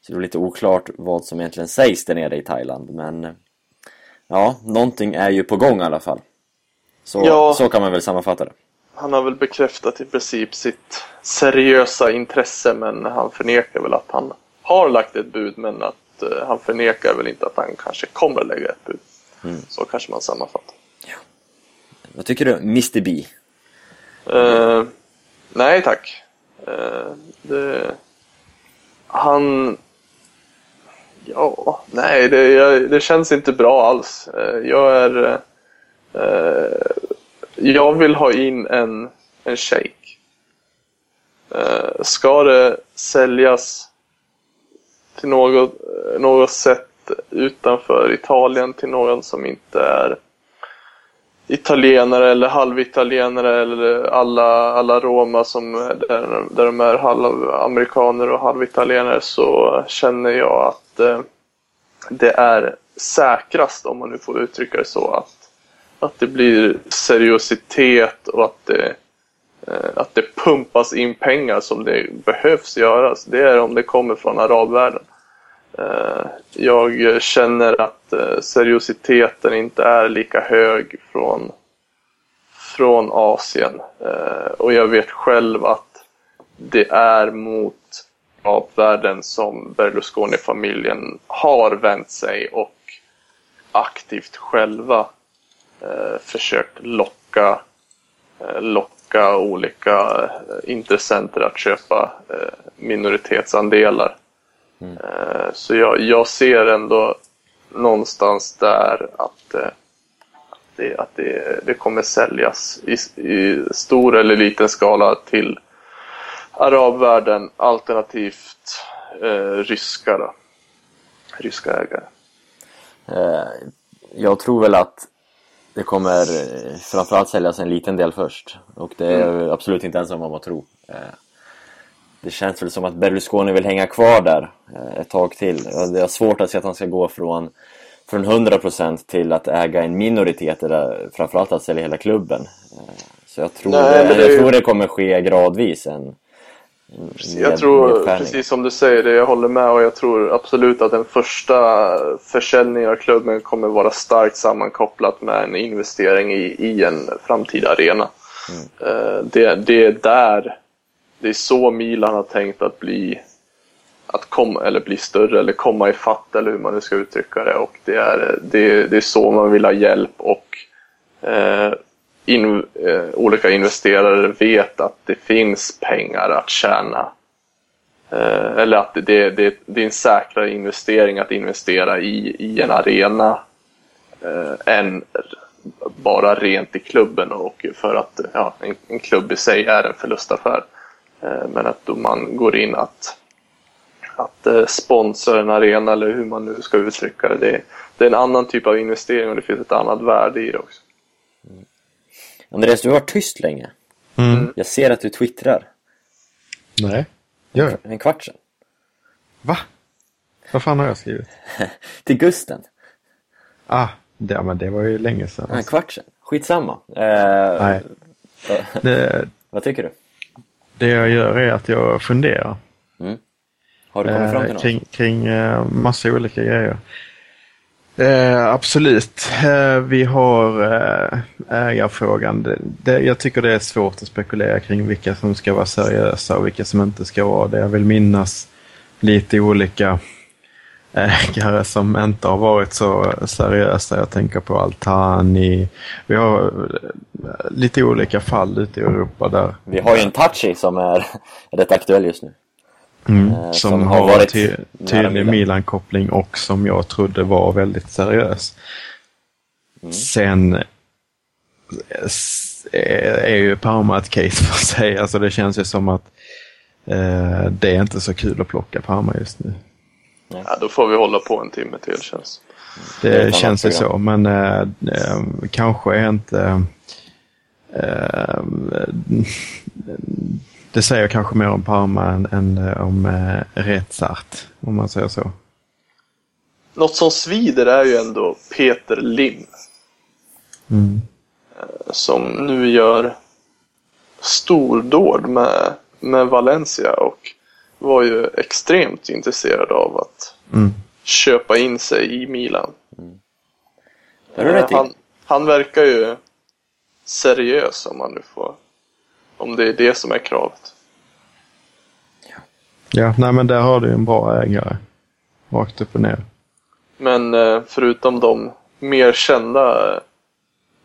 Så det är lite oklart vad som egentligen sägs där nere i Thailand men ja, någonting är ju på gång i alla fall. Så, Ja. så kan man väl sammanfatta det. Han har väl bekräftat i princip sitt seriösa intresse men han förnekar väl att han har lagt ett bud men att eh, han förnekar väl inte att han kanske kommer att lägga ett bud. Så kanske man sammanfattar. Vad tycker du, Mr B? Eh, nej tack. Eh, det, han... Ja, nej det, jag, det känns inte bra alls. Eh, jag är... Eh, jag vill ha in en, en shake. Eh, ska det säljas till något, något sätt utanför Italien till någon som inte är italienare eller halvitalienare eller alla, alla Roma som där, där de är halvamerikaner och halvitalienare så känner jag att eh, det är säkrast, om man nu får uttrycka det så, att, att det blir seriositet och att det, eh, att det pumpas in pengar som det behövs göras. Det är om det kommer från arabvärlden. Eh, jag känner att eh, seriositeten inte är lika hög från, från Asien. Eh, och jag vet själv att det är mot apvärlden som Berlusconi-familjen har vänt sig och aktivt själva försökt locka, locka olika intressenter att köpa minoritetsandelar. Eh, Så jag, jag ser ändå någonstans där att, eh, att, det, att det, det kommer säljas i, i stor eller liten skala till arabvärlden alternativt eh, ryska, då. ryska ägare. Eh, jag tror väl att det kommer framförallt säljas en liten del först. Och det är jag absolut inte ensam om att tro. Eh, det känns väl som att Berlusconi vill hänga kvar där eh, ett tag till. Det är svårt att se att han ska gå från, från 100% till att äga en minoritet eller framförallt att sälja hela klubben. Eh, så jag tror, Nej, det, jag tror det kommer ske gradvis. En, Jag tror, precis som du säger, det jag håller med och jag tror absolut att den första försäljningen av klubben kommer vara starkt sammankopplat med en investering i, i en framtida arena. Mm. Det, det är där, det är så Milan har tänkt att bli att komma, eller bli större eller komma i fatt eller hur man nu ska uttrycka det. Och det är, det, det är så man vill ha hjälp och eh, in, eh, olika investerare vet att det finns pengar att tjäna. Eh, eller att det, det, det är en säkrare investering att investera i, i en arena eh, än bara rent i klubben och för att ja, en, en klubb i sig är en förlustaffär. Eh, men att då man går in att att eh, sponsra en arena eller hur man nu ska uttrycka det. det. Det är en annan typ av investering och det finns ett annat värde i det också. Mm. Andreas, du har varit tyst länge. Mm. Jag ser att du twittrar. Nej, gör jag? En kvart sedan. Va? Vad fan har jag skrivit? [laughs] Till Gusten. Ah, det, men det var ju länge sedan. En kvart sedan. Skitsamma. Eh, Nej. [laughs] Det, vad tycker du? Det jag gör är att jag funderar. Mm. Har du kommit fram till något? Kring, kring eh, massa olika grejer. Eh, absolut. Eh, vi har eh, ägarfrågan. Det, det, jag tycker det är svårt att spekulera kring vilka som ska vara seriösa och vilka som inte ska vara det. Jag vill minnas lite olika ägare som inte har varit så seriösa. Jag tänker på Altani. Vi har eh, lite olika fall ute i Europa där. Vi har ju en Tachi som är [laughs] rätt aktuell just nu. Mm, som, som, har, har varit ty tydlig Milan-koppling och som jag trodde var väldigt seriös. Mm. Sen är ju Parma ett case för sig. Alltså det känns ju som att eh, det är inte så kul att plocka Parma just nu. Ja, då får vi hålla på en timme till känns det. Det känns ju så, men eh, eh, kanske är inte eh, det säger kanske mer om Parma än, än eh, om eh, Retsart, om man säger så. Något som svider är ju ändå Peter Lim. Mm. Eh, som nu gör stordåd med, med Valencia och var ju extremt intresserad av att mm. köpa in sig i Milan. Mm. Eh, han, han verkar ju seriös om man nu får om det är det som är kravet. Ja, nej men där har du en bra ägare. Rakt upp och ner. Men eh, förutom de mer kända eh,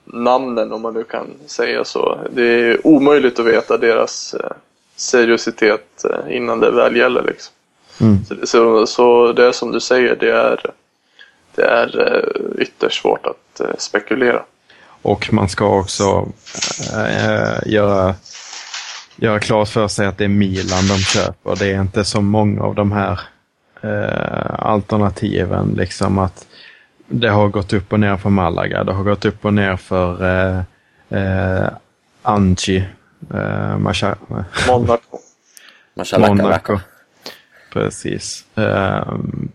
namnen, om man nu kan säga så. Det är omöjligt att veta deras eh, seriositet innan det väl gäller. Liksom. Mm. Så, så, så, det är som du säger, det är, det är ytterst svårt att spekulera. Och man ska också äh, göra göra klart för sig att det är Milan de köper. Det är inte så många av de här eh, alternativen. Liksom att det har gått upp och ner för Malaga. Det har gått upp och ner för eh, eh, Anchi. Eh, Masha, Monaco. [laughs] Monaco. Precis. Um,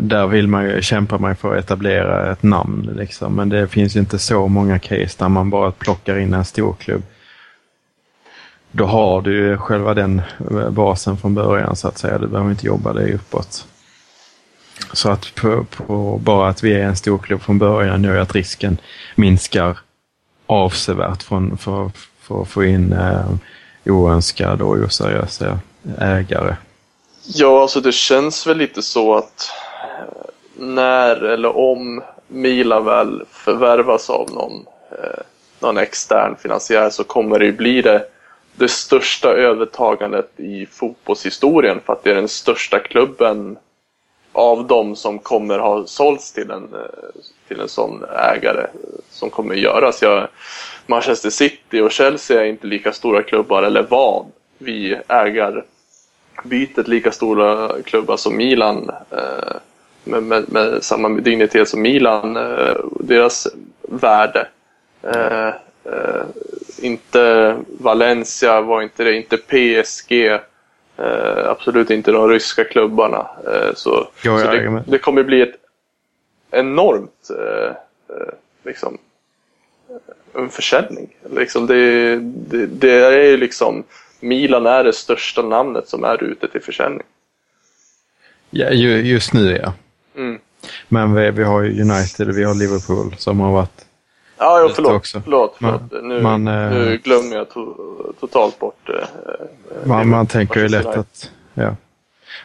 där vill man ju, kämpar man för att etablera ett namn. Liksom. Men det finns inte så många case där man bara plockar in en storklubb då har du ju själva den basen från början så att säga. Du behöver inte jobba dig uppåt. Så att på, på bara att vi är en stor klubb från början gör att risken minskar avsevärt från, för, för att få in eh, oönskade och oseriösa ägare. Ja, alltså det känns väl lite så att eh, när eller om Milan väl förvärvas av någon, eh, någon extern finansiär så kommer det ju bli det det största övertagandet i fotbollshistorien för att det är den största klubben av dem som kommer ha sålts till en, eh, till en sån ägare som kommer göras. Jag, Manchester City och Chelsea är inte lika stora klubbar, eller var vid ägarbytet lika stora klubbar som Milan. Eh, med, med, med, samma dignitet som Milan, eh, deras värde. Eh, inte Valencia var inte det, inte PSG. Absolut inte de ryska klubbarna. Så, så det, det, kommer bli ett enormt eh, eh liksom, en försäljning. Liksom det, det, det är ju liksom Milan är det största namnet som är ute till försäljning. Ja, ju, just nu ja. Mm. Men vi, vi har ju United och vi har Liverpool som har varit... Ja, ja förlåt. också. förlåt, Man- förlåt. Nu, man, eh, nu glömmer jag to totalt bort eh, Man, man tänker ju lätt att... Ja.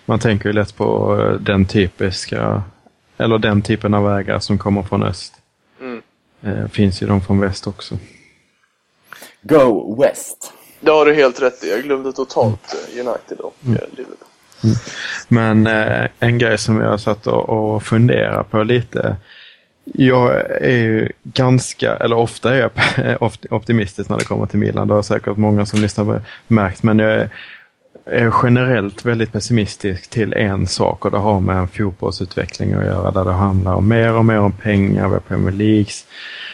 Man tänker ju lätt på eh, den typiska... Eller den typen av ägare som kommer från öst. Mm. Eh, finns ju de från väst också. Go West! Det har du helt rätt i. Jag glömde totalt eh, United och Mm. eh, Liverpool. Men eh, en grej som jag satt och, och funderar på lite. Jag är ju ganska, eller ofta är jag [laughs] opt- optimistisk när det kommer till Milan. Det har säkert många som lyssnar på märkt. Men jag är, är generellt väldigt pessimistisk till en sak och det har med en fotbollsutveckling att göra. Där det handlar om mer och mer om pengar. Vi har Premier Leagues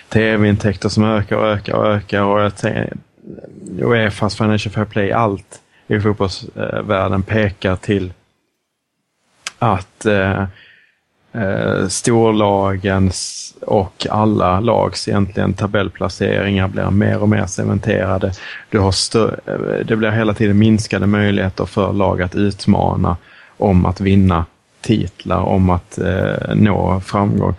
tv-intäkter som ökar och ökar och ökar. Och jag tänker, Uefas Financial Fair Play, allt i fotbollsvärlden pekar till att eh, eh, storlagens och alla lags egentligen tabellplaceringar blir mer och mer cementerade. Du har eh, det blir hela tiden minskade möjligheter för lag att utmana om att vinna titlar, om att eh, nå framgång.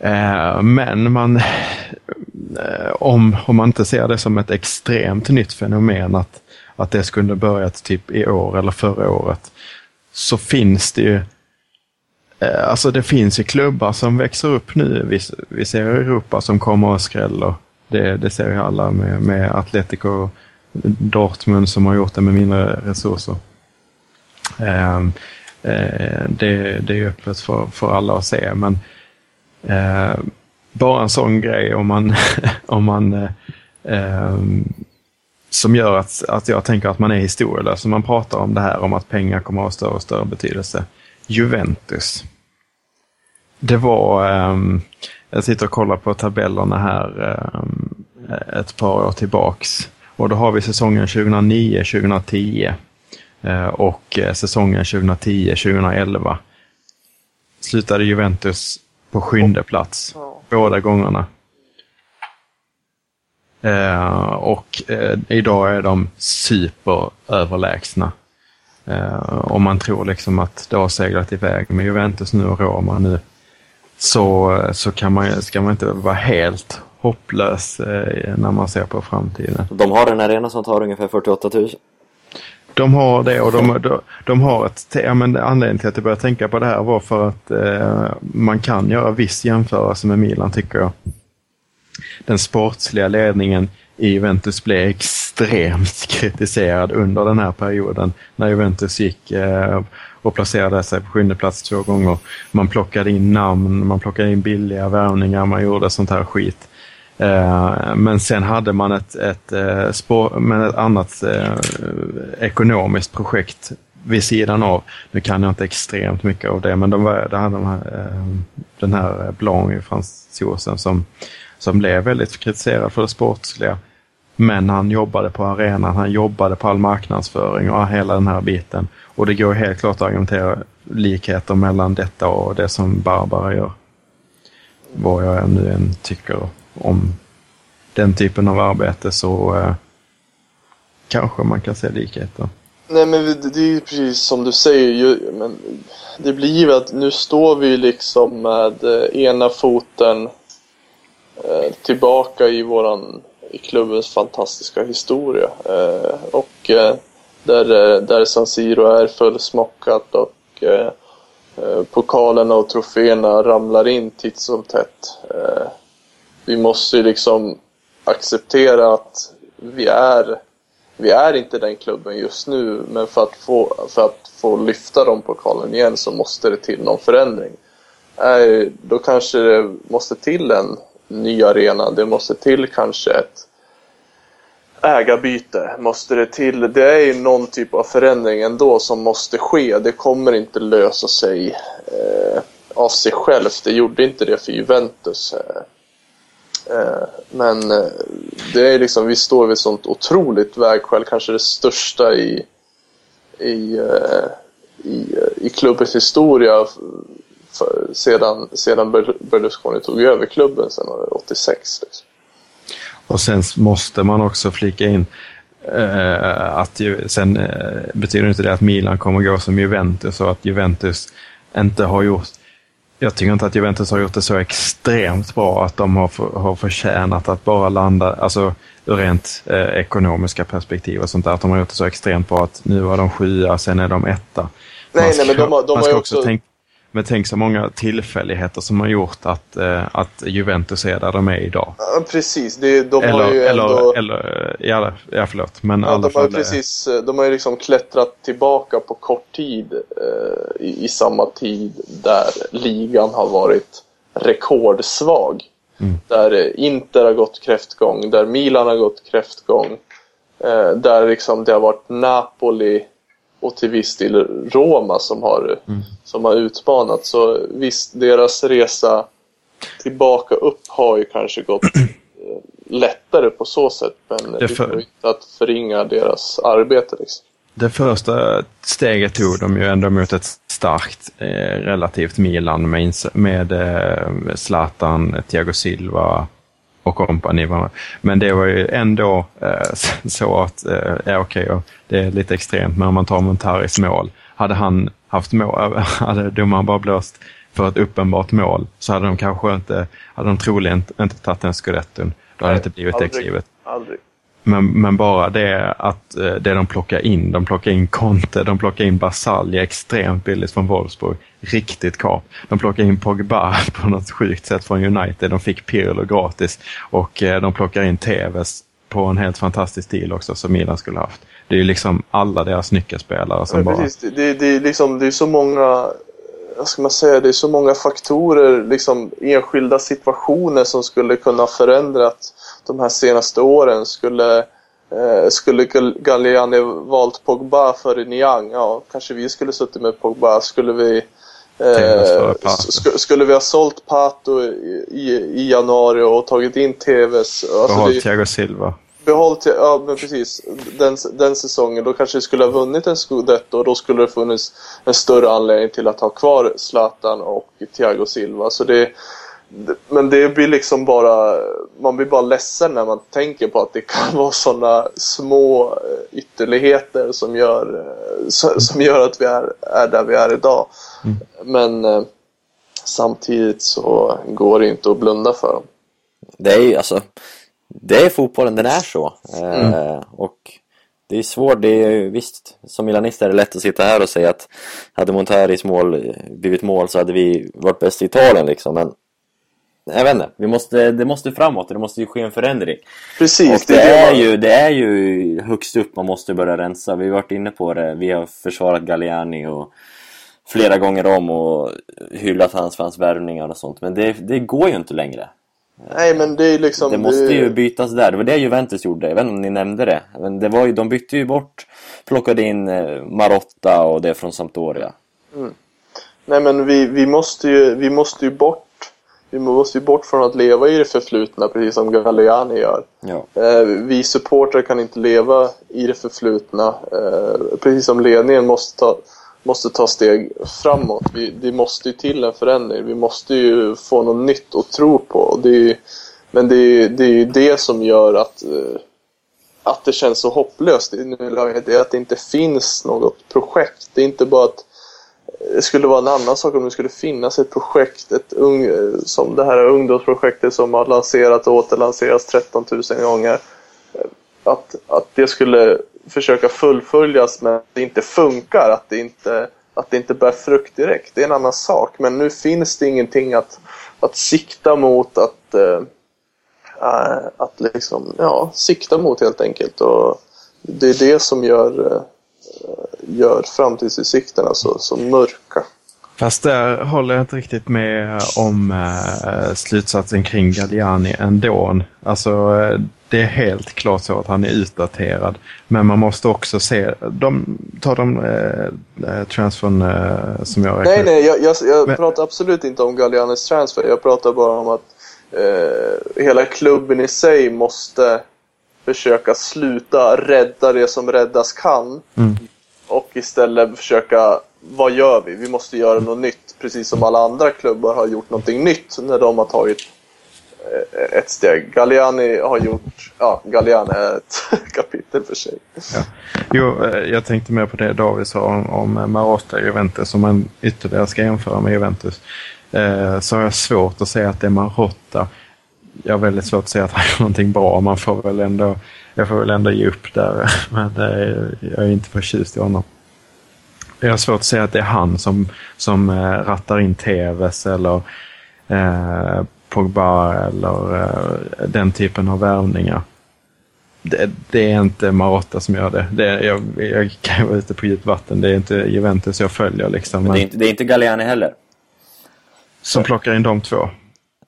Eh, men man, eh, om, om man inte ser det som ett extremt nytt fenomen att, att det skulle börjat typ i år eller förra året, så finns det ju Eh, alltså det finns ju klubbar som växer upp nu. Vi, vi ser Europa som kommer och skräller. Det, det ser ju alla med, med Atletico Dortmund som har gjort det med mindre resurser. Ehm, eh, det, det är öppet för, för alla att se. Men Eh, bara en sån grej om man, [laughs] om man eh, ehm, som gör att, att jag tänker att man är historielös. Man pratar om det här om att pengar kommer att ha större och större betydelse. Juventus. Det var, ehm, jag sitter och kollar på tabellerna här ehm, ett par år tillbaks. Och då har vi säsongen 2009-2010 eh, och eh, säsongen 2010-2011 slutade Juventus på sjunde plats båda gångerna. Eh, och idag är de superöverlägsna. Eh, om man tror liksom att det har seglat iväg med Juventus nu och Roma nu så, så kan man, ska man inte vara helt hopplös eh, när man ser på framtiden. De har en arena som tar ungefär 48 000. De har det och de, de, de har ett... Ja, men anledningen till att jag började tänka på det här var för att eh, man kan göra viss jämförelse med Milan tycker jag. Den sportsliga ledningen i Juventus blev extremt [laughs] kritiserad under den här perioden när Juventus gick eh, och placerade sig på sjunde plats två gånger. Man plockade in namn, man plockade in billiga värvningar, man gjorde sånt här skit. Eh, men sen hade man ett, ett, eh, spår, men ett annat ekonomiskt projekt vid sidan av. Nu kan jag inte extremt mycket av det, men de var, det hade de här, den här Blanc, fransosen, som, som blev väldigt kritiserad för det sportsliga. Men han jobbade på arenan, han jobbade på all marknadsföring och hela den här biten. Och det går helt klart att argumentera likheter mellan detta och det som Barbara gör. Vad jag nu än tycker om den typen av arbete så eh, kanske man kan se likheter. Nej men det är ju precis som du säger ju, men det blir ju att nu står vi liksom med eh, ena foten eh, tillbaka i våran, klubbens fantastiska historia. Eh, och eh, där, eh, där San Siro är fullsmockat och eh, eh, pokalerna och troféerna ramlar in titt som tätt. Eh, vi måste ju liksom acceptera att vi är vi är inte den klubben just nu, men för att få, för att få lyfta de pokalen igen så måste det till någon förändring. Eh, Då kanske det måste till en ny arena, det måste till kanske ett ägarbyte. Måste det till, det är ju någon typ av förändring ändå som måste ske. Det kommer inte lösa sig eh, av sig självt. Det gjorde inte det för Juventus. Eh, eh Men eh, det är liksom, vi står vid ett sånt otroligt vägskäl, kanske det största i, i, eh, i, i klubbens historia för, sedan, sedan Ber- Berlusconi tog över klubben det 86. Liksom. Och sen måste man också flika in, eh, att ju, sen eh, betyder inte det att Milan kommer gå som Juventus och att Juventus inte har gjort jag tycker inte att Juventus har gjort det så extremt bra att de har, för, har förtjänat att bara landa, alltså ur rent eh, ekonomiska perspektiv och sånt där, att de har gjort det så extremt bra att nu var de sjua, sen är de etta. Nej, Man nej, men de har- de man ska också också- tänka, men tänk så många tillfälligheter som har gjort att, eh, att Juventus är där de är idag. Ja, precis. Det, de eller, har ju eller, ändå... eller, ja, ja förlåt, men Ja, de har ju eh, precis, eh, de har ju liksom klättrat tillbaka på kort tid eh, i, i samma tid där ligan har varit rekordsvag. Där eh, Inter har gått kräftgång, där Milan har gått kräftgång. Eh, där liksom det har varit Napoli och till viss del Roma som har, som har utmanat. Så visst, deras resa tillbaka upp har ju kanske gått [clears throat] eh, lättare på så sätt. Men Det för- ju inte att förringa deras arbete. Liksom. Det första steget tog de ju ändå mot ett starkt eh, relativt Milan med, med eh, Zlatan, Thiago Silva och kompani. Men det var ju ändå eh, [laughs] så att, eh, ja okej, ja, det är lite extremt, men om man tar Montaris mål. Hade han haft mål, [laughs] hade domaren bara blåst för ett uppenbart mål så hade de kanske inte, hade de troligen inte tagit den scudetton. Då hade det inte blivit det aldrig, klivet. Aldrig. Men, men bara det att eh, det de plockar in, de plockar in Conte, de plockar in Basalja extremt billigt från Wolfsburg. Riktigt kap. De plockar in Pogba [laughs] på något sjukt sätt från United. De fick Pirlo gratis och eh, de plockar in Tevez på en helt fantastisk deal också som Milan skulle haft. Det är ju liksom alla deras nyckelspelare som Men bara... det, det, det, är liksom, det är så många vad ska man säga, det är så många faktorer, liksom enskilda situationer som skulle kunna förändrat de här senaste åren. Skulle, eh, skulle Gal- Galliani valt Pogba före Niang, ja kanske vi skulle suttit med Pogba. Skulle vi Eh, sk- skulle vi ha sålt Pato i, i, i januari och tagit in Tevez? Alltså Behåll Thiago Silva. behållit, ja men precis, den, den säsongen då kanske vi skulle ha vunnit en scudetto och då skulle det funnits en större anledning till att ha kvar Zlatan och Thiago Silva. Så det- men det blir liksom bara, man blir bara ledsen när man tänker på att det kan [laughs] vara sådana små eh, ytterligheter som gör, eh, som gör att vi är, är där vi är idag. Men eh, samtidigt så går det inte att blunda för dem. Det är ju alltså, det är fotbollen, den är så. Eh, och det är svårt, det är ju visst, som milanist är det lätt att sitta här och säga att hade Montaris mål blivit mål så hade vi varit bäst i Italien liksom, men jag vet inte, vi måste, det måste framåt, det måste ju ske en förändring. Precis, Och det är, man- ju, det är ju högst upp man måste börja rensa. Vi har varit inne på det. Vi har försvarat Galliani och flera gånger om och hyllat hans, hans värvningar och sånt. Men det, det går ju inte längre. Nej men det är liksom... Det måste ju bytas där. Det var det Juventus gjorde. Jag vet inte om ni nämnde det. Men det var ju, de bytte ju bort, plockade in eh, Marotta och det från Sampdoria. Nej men vi, vi, måste ju, vi måste ju bort vi måste ju bort från att leva i det förflutna precis som Galliani gör. Ja. Eh, vi supportrar kan inte leva i det förflutna. Eh, precis som ledningen måste ta, måste ta steg framåt. Vi, det måste ju till en förändring. Vi måste ju få något nytt att tro på. Det ju- men det är, det är ju det som gör att, eh, att det känns så hopplöst i nuläget. Det är att det inte finns något projekt. Det är inte bara att det skulle vara en annan sak om det skulle finnas ett projekt, ett ung, som det här ungdomsprojektet som har lanserat och återlanserats 13 000 gånger. Att, att det skulle försöka fullföljas men att det inte funkar, att det inte, att det inte bär frukt direkt. Det är en annan sak. Men nu finns det ingenting att, att sikta mot, att, äh, att liksom, ja, sikta mot helt enkelt. Och det är det som gör eh, gör framtidsutsikterna så, så mörka. Fast där håller jag inte riktigt med om eh, slutsatsen kring Galliani ändå. Alltså, eh, det är helt klart så att han är utdaterad. Men man måste också se, de, tar de eh, transfern eh, som jag räknade Nej, nej, jag, jag, jag Men- pratar absolut inte om Gallianis transfer. Jag pratar bara om att hela klubben i sig måste försöka sluta rädda det som räddas kan. Mm. Och istället försöka, vad gör vi? Vi måste göra något nytt. Precis som alla andra klubbar har gjort någonting nytt när de har tagit eh, ett steg. Galliani har gjort... Ja, Galliani är ett [laughs] kapitel för sig. Ja. Jo, eh, jag tänkte mer på det David sa om, om Marotta i Juventus, som man ytterligare ska jämföra med Juventus. Eh, så har jag svårt att säga att det är Marotta. Jag har väldigt svårt att säga att han gör någonting bra. Man får väl ändå, jag får väl ändå ge upp där, [laughs] men eh, jag är inte förtjust i honom. Jag har svårt att säga att det är han som, som eh, rattar in TVs eller eh, Pogba eller eh, den typen av värvningar. Det, det, är inte Marotta som gör det. det jag, jag kan vara ute på djupt vatten. Det är inte Juventus jag följer. Liksom, Men det är inte, det är inte Galliani heller. Som plockar in de två.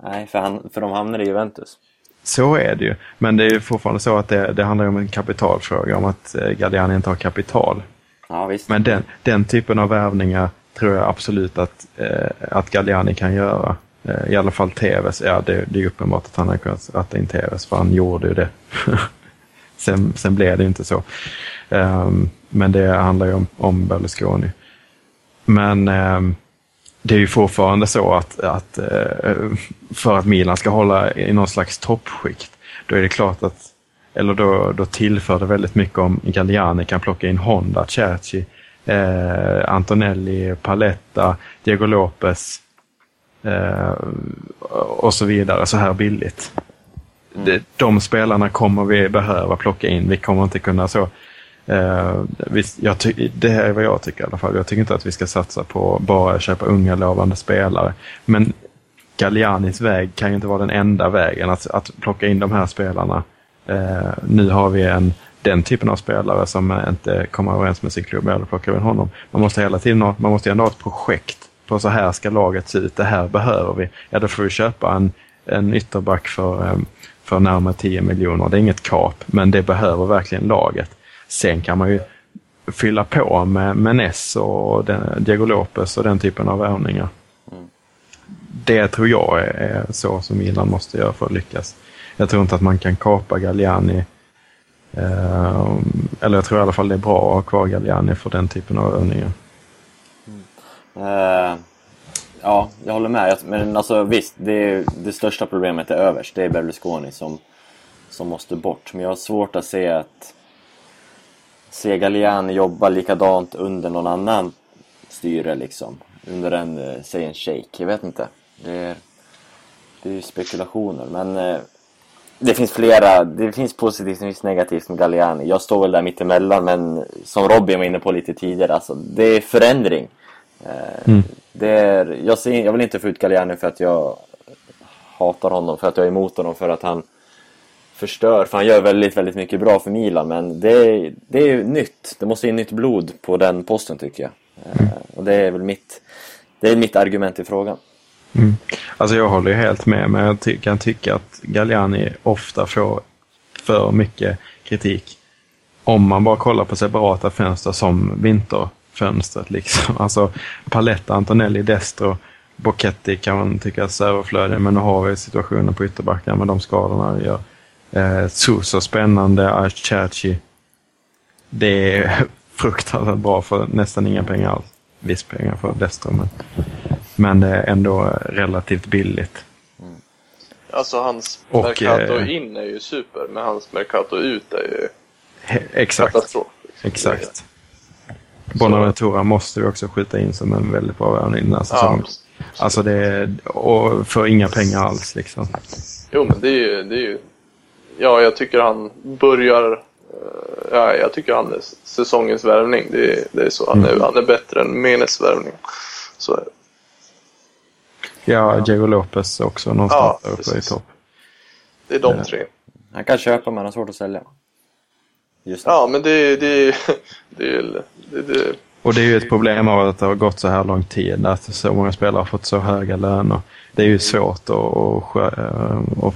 Nej, för, han, för de hamnar i Juventus. Så är det ju. Men det är ju fortfarande så att det, det handlar om en kapitalfråga, om att eh, Galliani inte har kapital. Ja, visst. Men den, den typen av värvningar tror jag absolut att, eh, att Galliani kan göra. Eh, I alla fall TVs. Ja, det, det är uppenbart att han har kunnat ratta in TVs, för han gjorde ju det. [laughs] sen, sen blev det inte så. Um, men det handlar ju om, om Berlusconi. Men um, det är ju fortfarande så att, att uh, för att Milan ska hålla i någon slags toppskikt, då är det klart att eller då, då tillför det väldigt mycket om Galliani kan plocka in Honda, Cerci, eh, Antonelli, Paletta, Diego Lopez eh, och så vidare så här billigt. Mm. De, spelarna kommer vi behöva plocka in. Vi kommer inte kunna så Eh, jag det här är vad jag tycker i alla fall. Jag tycker inte att vi ska satsa på bara köpa unga lovande spelare. Men Gallianis väg kan ju inte vara den enda vägen att, att plocka in de här spelarna Eh, nu har vi en, den typen av spelare som inte kommer överens med sin klubb, eller plockar in honom. Man måste hela tiden ha, man måste ändå ha ett projekt på så här ska laget se ut, det här behöver vi. Ja, då får vi köpa en, en ytterback för, eh, för närmare 10 miljoner. Det är inget kap, men det behöver verkligen laget. Sen kan man ju fylla på med, med Ness och den, Diego Lopez och den typen av värvningar. Mm. Det tror jag är, är så som Milan måste göra för att lyckas jag tror inte att man kan kapa Galliani. Eh, eller jag tror i alla fall det är bra att ha kvar Galliani för den typen av övningar. Mm. Uh, ja, jag håller med. Men alltså visst, det, det största problemet är överst. Det är Berlusconi som, som måste bort. Men jag har svårt att se att se Galliani jobba likadant under någon annan styre liksom. Under en, eh, säg en shake, jag vet inte. Det är, det är ju spekulationer. Men eh, det finns flera, det finns positivt och det finns negativt med Galliani. Jag står väl där mittemellan men som Robin var inne på lite tidigare, alltså, det är förändring. Eh, mm. Det är, jag, ser, jag vill inte få ut Galliani för att jag hatar honom, för att jag är emot honom, för att han förstör, för han gör väldigt, väldigt mycket bra för Milan, men det är, det är nytt. Det måste in nytt blod på den posten tycker jag. Mm. Och det är väl mitt, det är mitt argument i frågan. Mm. Alltså jag håller helt med, men jag ty kan tycka att Galliani ofta får för mycket kritik. Om man bara kollar på separata fönster som vinterfönstret. Liksom. [laughs] Alltså Paletta, Antonelli, Destro, Bocchetti kan man tycka är överflödig, men nu har vi situationen på ytterbacken med de skadorna vi gör. Eh, Suso spännande, Archerchi. Det är [laughs] fruktansvärt bra för nästan inga pengar alls. Viss pengar för Destro, men men det är ändå relativt billigt. Mm. Alltså hans och, Mercato eh, in är ju super, men hans Mercato ut är ju exakt, katastrof. Exakt. Bonaventura måste vi också skjuta in som en väldigt bra värvning den här säsongen. Ja, alltså det är, och för inga pengar alls liksom. Jo men det är ju, det är ju ja jag tycker han börjar eh, Ja, jag tycker han är säsongens värvning. Det är, det är så. Han är, mm. han är bättre än Menes värvning. Så är det. Ja, Diego Lopez också någonstans ja, uppe i topp. Det är de eh. tre. Han kan köpa men han har svårt att sälja. Just ja, men det, det, [laughs] det, det, det, Och det är ju ett problem av att det har gått så här lång tid, att så många spelare har fått så höga löner. Det är ju svårt att, att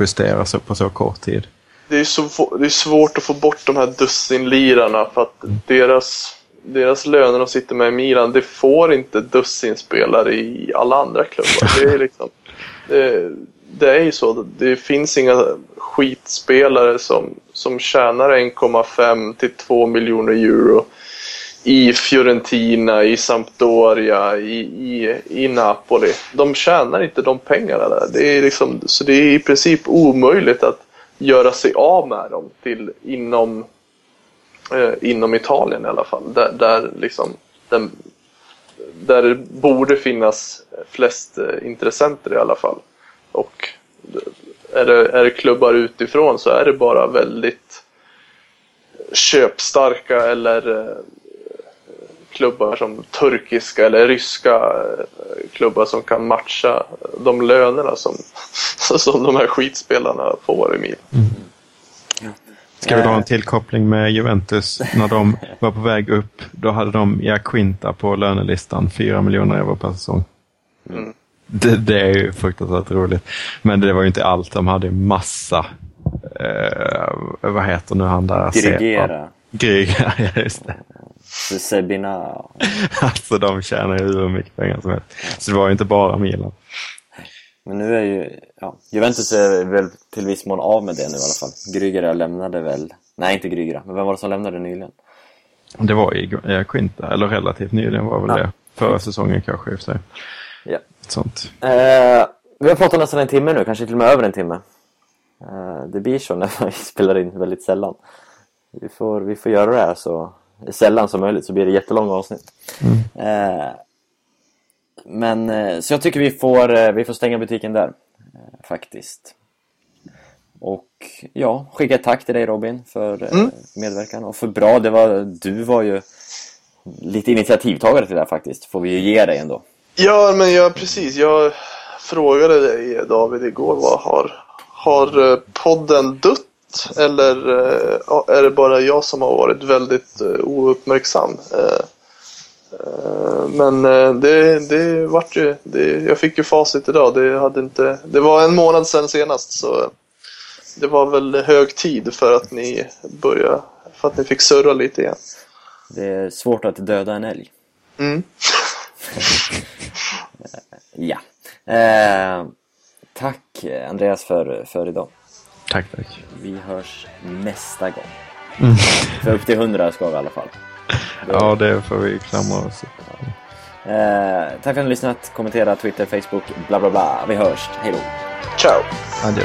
justera så på så kort tid. Det är, så, det är svårt att få bort de här dussinlirarna för att mm. deras deras löner de sitter med i Milan, det får inte dussinspelare i alla andra klubbar. Det är liksom, [laughs] det, det är ju så. Det finns inga skitspelare som, som tjänar 1,5 till 2 miljoner euro i Fiorentina, i Sampdoria, i, i, i Napoli. De tjänar inte de pengarna där. Det är liksom, så det är i princip omöjligt att göra sig av med dem till inom, eh, inom Italien i alla fall. Där, där, liksom, den, där det borde finnas flest eh, intressenter i alla fall. Och är det, är det klubbar utifrån så är det bara väldigt köpstarka eller eh, klubbar som turkiska eller ryska eh, klubbar som kan matcha de lönerna som, [laughs] som de här skitspelarna får i Milan. Ska vi dra en tillkoppling med Juventus? När de [laughs] var på väg upp, då hade de Iaquinta på lönelistan, 4 miljoner euro per säsong. Mm. Det, det är ju fruktansvärt roligt. Men det var ju inte allt, de hade massa, eh, vad heter nu han där? Dirigera. Grygera, ja [laughs] just det. Sebina. [laughs] Alltså de tjänar ju hur mycket pengar som helst. Så det var ju inte bara Milan. Men nu är ju, ja, Juventus är väl till viss mån av med det nu i alla fall. Grygera lämnade väl, nej inte Grygera, men vem var det som lämnade nyligen? Det var ju Iaquinta, eller relativt nyligen var väl Ja. det. Förra säsongen kanske i och för sig. Ja. Sånt. Eh, vi har pratat nästan en timme nu, kanske till och med över en timme. Eh, det blir så när [laughs] vi spelar in väldigt sällan. Vi får, vi får göra det här så sällan som möjligt så blir det jättelånga avsnitt. Eh, men eh, så jag tycker vi får, eh, vi får stänga butiken där. Eh, faktiskt. Och ja, skicka ett tack till dig Robin för Mm. medverkan och för bra, det var, du var ju lite initiativtagare till det här faktiskt, får vi ju ge dig ändå. Ja, men jag, precis. Jag frågade dig David igår, vad har, har podden dött? Eller eh, är det bara jag som har varit väldigt eh, ouppmärksam? Eh, Men det, det vart ju, det, jag fick ju facit idag. Det, hade inte, det var en månad sedan senast så det var väl hög tid för att ni började, för att ni fick surra lite igen. Det är svårt att döda en älg. Mm. [laughs] Ja. Eh, tack Andreas för, för idag. Tack, tack. Vi hörs nästa gång. Mm. [laughs] För upp till 100 ska vi i alla fall. Då... [laughs] Ja, det får vi klamra oss ja. eh, Tack för att ni har lyssnat. Kommentera, Twitter, Facebook, bla bla bla. Vi hörs. Hej då. Ciao. Adieu.